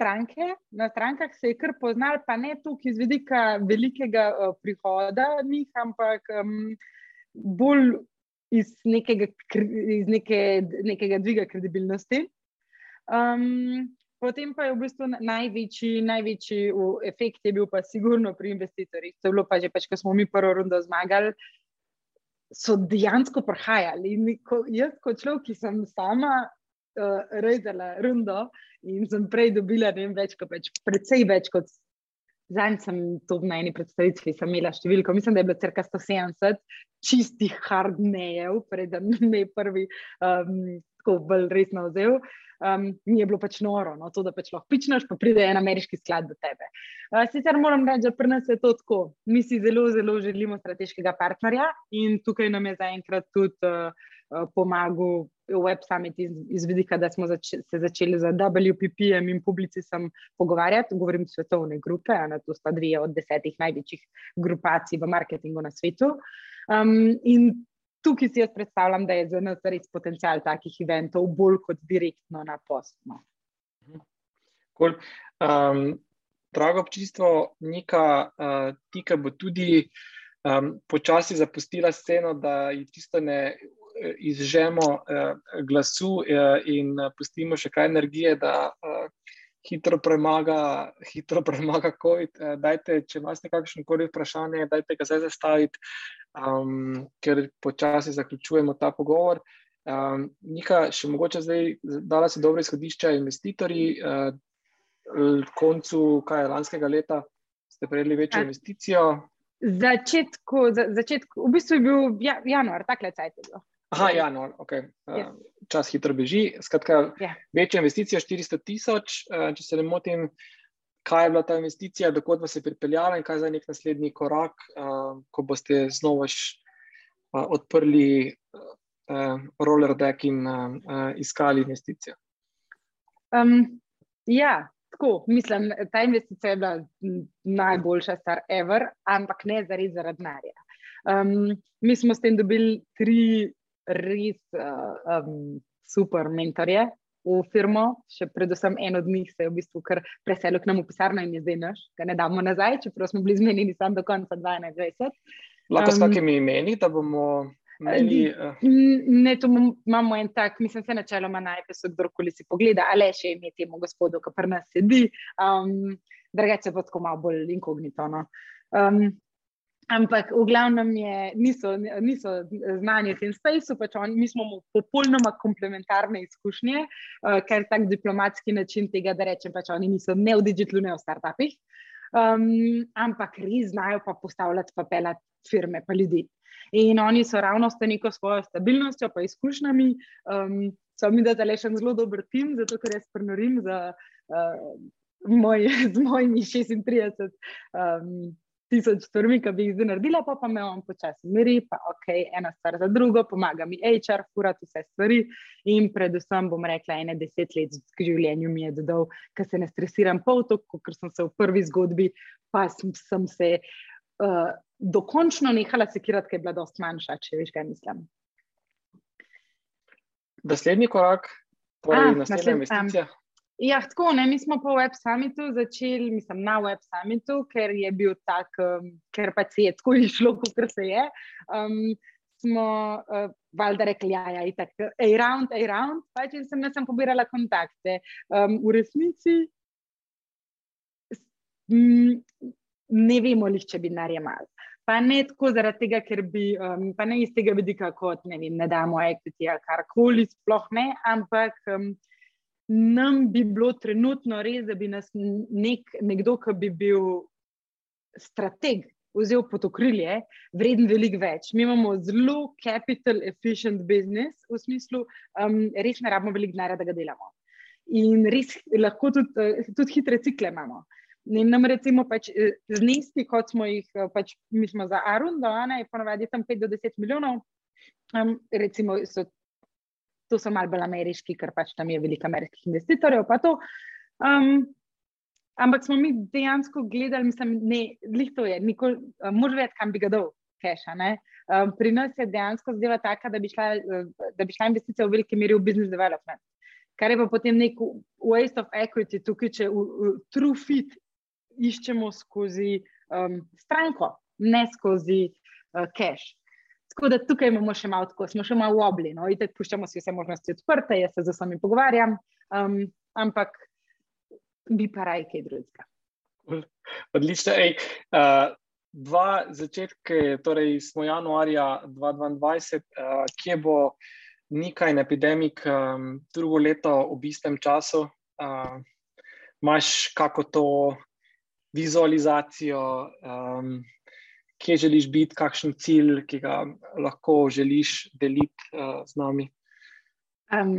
stranke, na strankah se je kar poznal, pa ne tukaj iz vidika velikega uh, prihoda njih, ampak um, bolj iz, nekega, iz neke, nekega dviga kredibilnosti. Um, potem pa je v bistvu največji, največji efekt je bil pa sigurno pri investitorjih. To je bilo pa že, pač, ko smo mi prvo rundo zmagali. So dejansko prihajali. In ko, jaz, kot človek, ki sem sama uh, rezala rundo in sem prej dobila vem, več, kot več, predvsej več kot zdaj, sem to na eni predstavitvi imela številko. Mislim, da je bilo crka 170 čistih hardnejev, preden [laughs] me je prvi um, tako bolj resno vzel. Um, ni bilo pač noro, no, to, da pač lahko pičnaš, pa pride en ameriški sklad do tebe. Uh, sicer moram reči, da pri nas je to tako. Mi si zelo, zelo želimo strateškega partnerja in tukaj nam je zaenkrat tudi uh, uh pomagal Web Summit iz, iz vidika, da smo zač se začeli z WPP-jem in publicistom pogovarjati. Govorim svetovne grupe, a to sta dve od desetih največjih grupacij v marketingu na svetu. Um, in tukaj si jaz predstavljam, da je za nas res potencial takih eventov bolj kot direktno na postno. Cool. Um, drago občinstvo, Nika, uh, ti, ki bo tudi um, počasi zapustila sceno, da je tisto ne izžemo uh, glasu uh, in pustimo še kaj energije, da uh, hitro premaga, hitro premaga COVID. Uh, dajte, če imate kakšno koli vprašanje, dajte ga zdaj zastaviti, um, ker počasi zaključujemo ta pogovor. Um, Nika, še mogoče zdaj dala se dobro izhodišče investitorji. Uh, koncu kaj, lanskega leta ste prejeli večjo investicijo. Začetku, za, začetku, v bistvu je bil ja, januar, tako je bilo. Aha, ja, no, okay. uh, čas hitro beži. Skratka, yeah. Ja. večja investicija 400 tisoč, uh, če se ne motim, kaj je bila ta investicija, dokot vas je pripeljala in kaj je za nek naslednji korak, uh, ko boste znova odprli roller deck in iskali investicijo. Um, ja. Tako, mislim, ta investicija je bila najboljša stvar, ever, ampak ne zaradi denarja. Um, mi smo s tem dobili tri res uh, um, super mentorje v firmo, še predvsem en od njih se je v bistvu kar preselil k nam v pisarno in je zdaj naš, ga ne damo nazaj, čeprav smo bili zmenjeni sam do konca 2021. Lahko um, s kakimi imeni, da bomo. Meni, uh... Ne, tu imamo en tak, mislim, se načeloma najprej, kdorkoli si pogleda, ali še ime temu gospodu, ki pri nas sedi, um, drugače pa tako malo bolj inkognito. No. Um, Ampak v glavnem je, niso, niso znani v tem spaceu, pač on, mi smo popolnoma komplementarne izkušnje, uh, ker tak diplomatski način tega, da rečem, pač oni niso ne v digitalu, ne v startupih, um, ampak res znajo pa postavljati pa pelati firme, pa ljudi. In oni so ravno s neko svojo stabilnostjo, pa izkušnjami, um, so mi dali še en zelo dober tim, zato ker jaz prenorim za, uh, moj, z mojimi 36. Um, tisoč stvarmi, ki bi jih zdaj naredila, pa, pa me on počasi miri, pa ok, ena stvar za drugo, pomaga mi HR, furati vse stvari in predvsem bom rekla, ene deset let v življenju mi je dodal, ker se ne stresiram pol toliko, ker sem se v prvi zgodbi, pa sem, sem se uh, dokončno nehala sekirati, ker je bila dost manjša, če veš, kaj mislim. Naslednji korak, torej naslednja investicija. Um, Ja, tako, ne, mi smo po Web Summitu začeli, mislim, na Web Summitu, ker je bil tak, um, ker pa se je tako išlo, kot se je. Um, smo uh, valjda rekli, da ja, je ja, tako, a round, a round, pač in sem, sem pobirala kontakte. Um, v resnici m, ne vemo, li če bi narejemal. Pa ne tako zaradi tega, ker bi, um, pa ne iz tega vidika, kot ne, vem, ne damo equity ali karkoli, sploh ne, ampak. Um, nam bi bilo trenutno res, da bi nas nek, nekdo, ki bi bil strateg, vzel pod okrilje, vreden veliko več. Mi imamo zelo capital efficient business, v smislu, um, res ne rabimo veliko denarja, da ga delamo. In res lahko tudi, tudi hitre cikle imamo. In nam recimo pač eh, zneski, kot smo jih, eh, pač mi smo za Arundo, je ponovadi tam 5 do 10 milijonov, um, recimo so to so malo bolj ameriški, ker pač tam je veliko ameriških investitorjev. Um, ampak smo mi dejansko gledali, mislim, ne, lihto je, mož vedeti, kam bi ga dal. Keša, um, pri nas je dejansko zdela taka, da bi, šla, da bi šla investicija v veliki meri v business development, kar je pa potem nek waste of equity, tukaj če v, v true fit iščemo skozi um, stranko, ne skozi uh, cash. Tako da tukaj imamo še malo, tako smo še malo obli, no, in tako puščamo si vse možnosti odprte, jaz se z vami pogovarjam, um, ampak bi pa raj kaj drugega. Odlično. Ej, uh, dva začetke, torej smo januarja 2022, uh, kje bo nekaj epidemik, um, drugo leto ob istem času. Uh, Máš kako to vizualizacijo? Um, kje želiš biti, kakšen cilj, ki ga lahko želiš deliti uh, z nami? Um,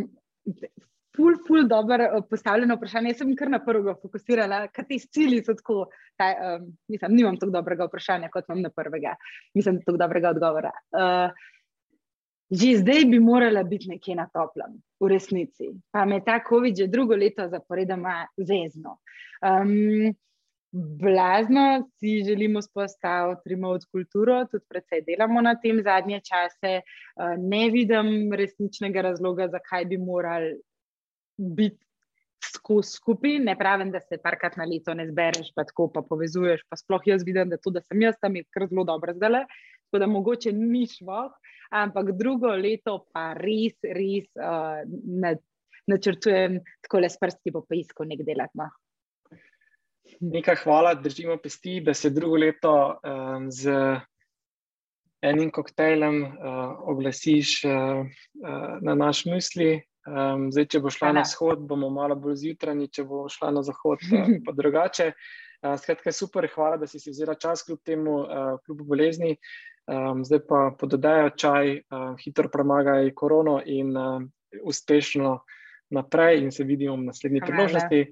ful, ful, dobro eh, postavljeno vprašanje. Jaz sem kar na prvega fokusirala, kaj ti cilji so tako. Taj, um, mislim, nimam tako dobrega vprašanja, kot imam na prvega. Nisem tako dobrega odgovora. Uh, Že zdaj bi morala biti nekje na toplem, v resnici. Pa me ta COVID že drugo leto zaporedoma zezno. Um, blazno si želimo spostaviti remote kulturo, tudi predvsej delamo na tem zadnje čase. Eh, ne vidim resničnega razloga, zakaj bi morali biti skupaj. Ne pravim, da se parkrat na leto ne zbereš, pa tako pa povezuješ. Pa sploh jaz vidim, da, to, da sem jaz tam kar zelo dobro zdaj. Tako da mogoče ni šlo, ampak drugo leto pa res, res uh, načrtujem tako le s prsti po pisku nek delati. No. Nekaj hvala, držimo pesti, da se drugo leto um, z enim koktejlem uh, oglasiš uh, uh, na naš misli. Um, zdaj, če bo šla na vzhod, bomo malo bolj zjutraj, če bo šla na zahod, uh, [laughs] pa drugače. Uh, skratka, super, hvala, da si si vzela čas kljub temu, uh, kljub bolezni. Um, zdaj pa pododajo čaj, uh, hitro premagaj korono in uh, uspešno naprej, in se vidimo v naslednji priložnosti.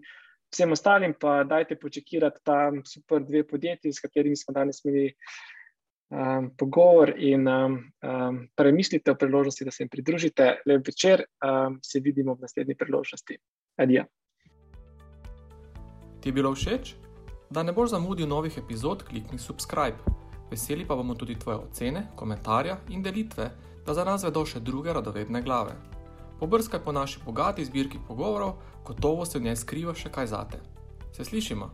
Vsem ostalim pa dajte počekirati ta super dve podjetji, s katerimi smo danes imeli um, pogovor in um, um, premislite o priložnosti, da se jim pridružite. Lep večer, um, se vidimo v naslednji priložnosti. Adija. Ti je bilo všeč? Da ne boš zamudil novih epizod, klikni subscribe. Veseli pa bomo tudi tvoje ocene, komentarje in delitve, da za nas vedo še druge radovedne glave. Pobrskaj po naši bogati zbirki pogovorov, gotovo se v njej skriva še kaj zate. Se slišimo?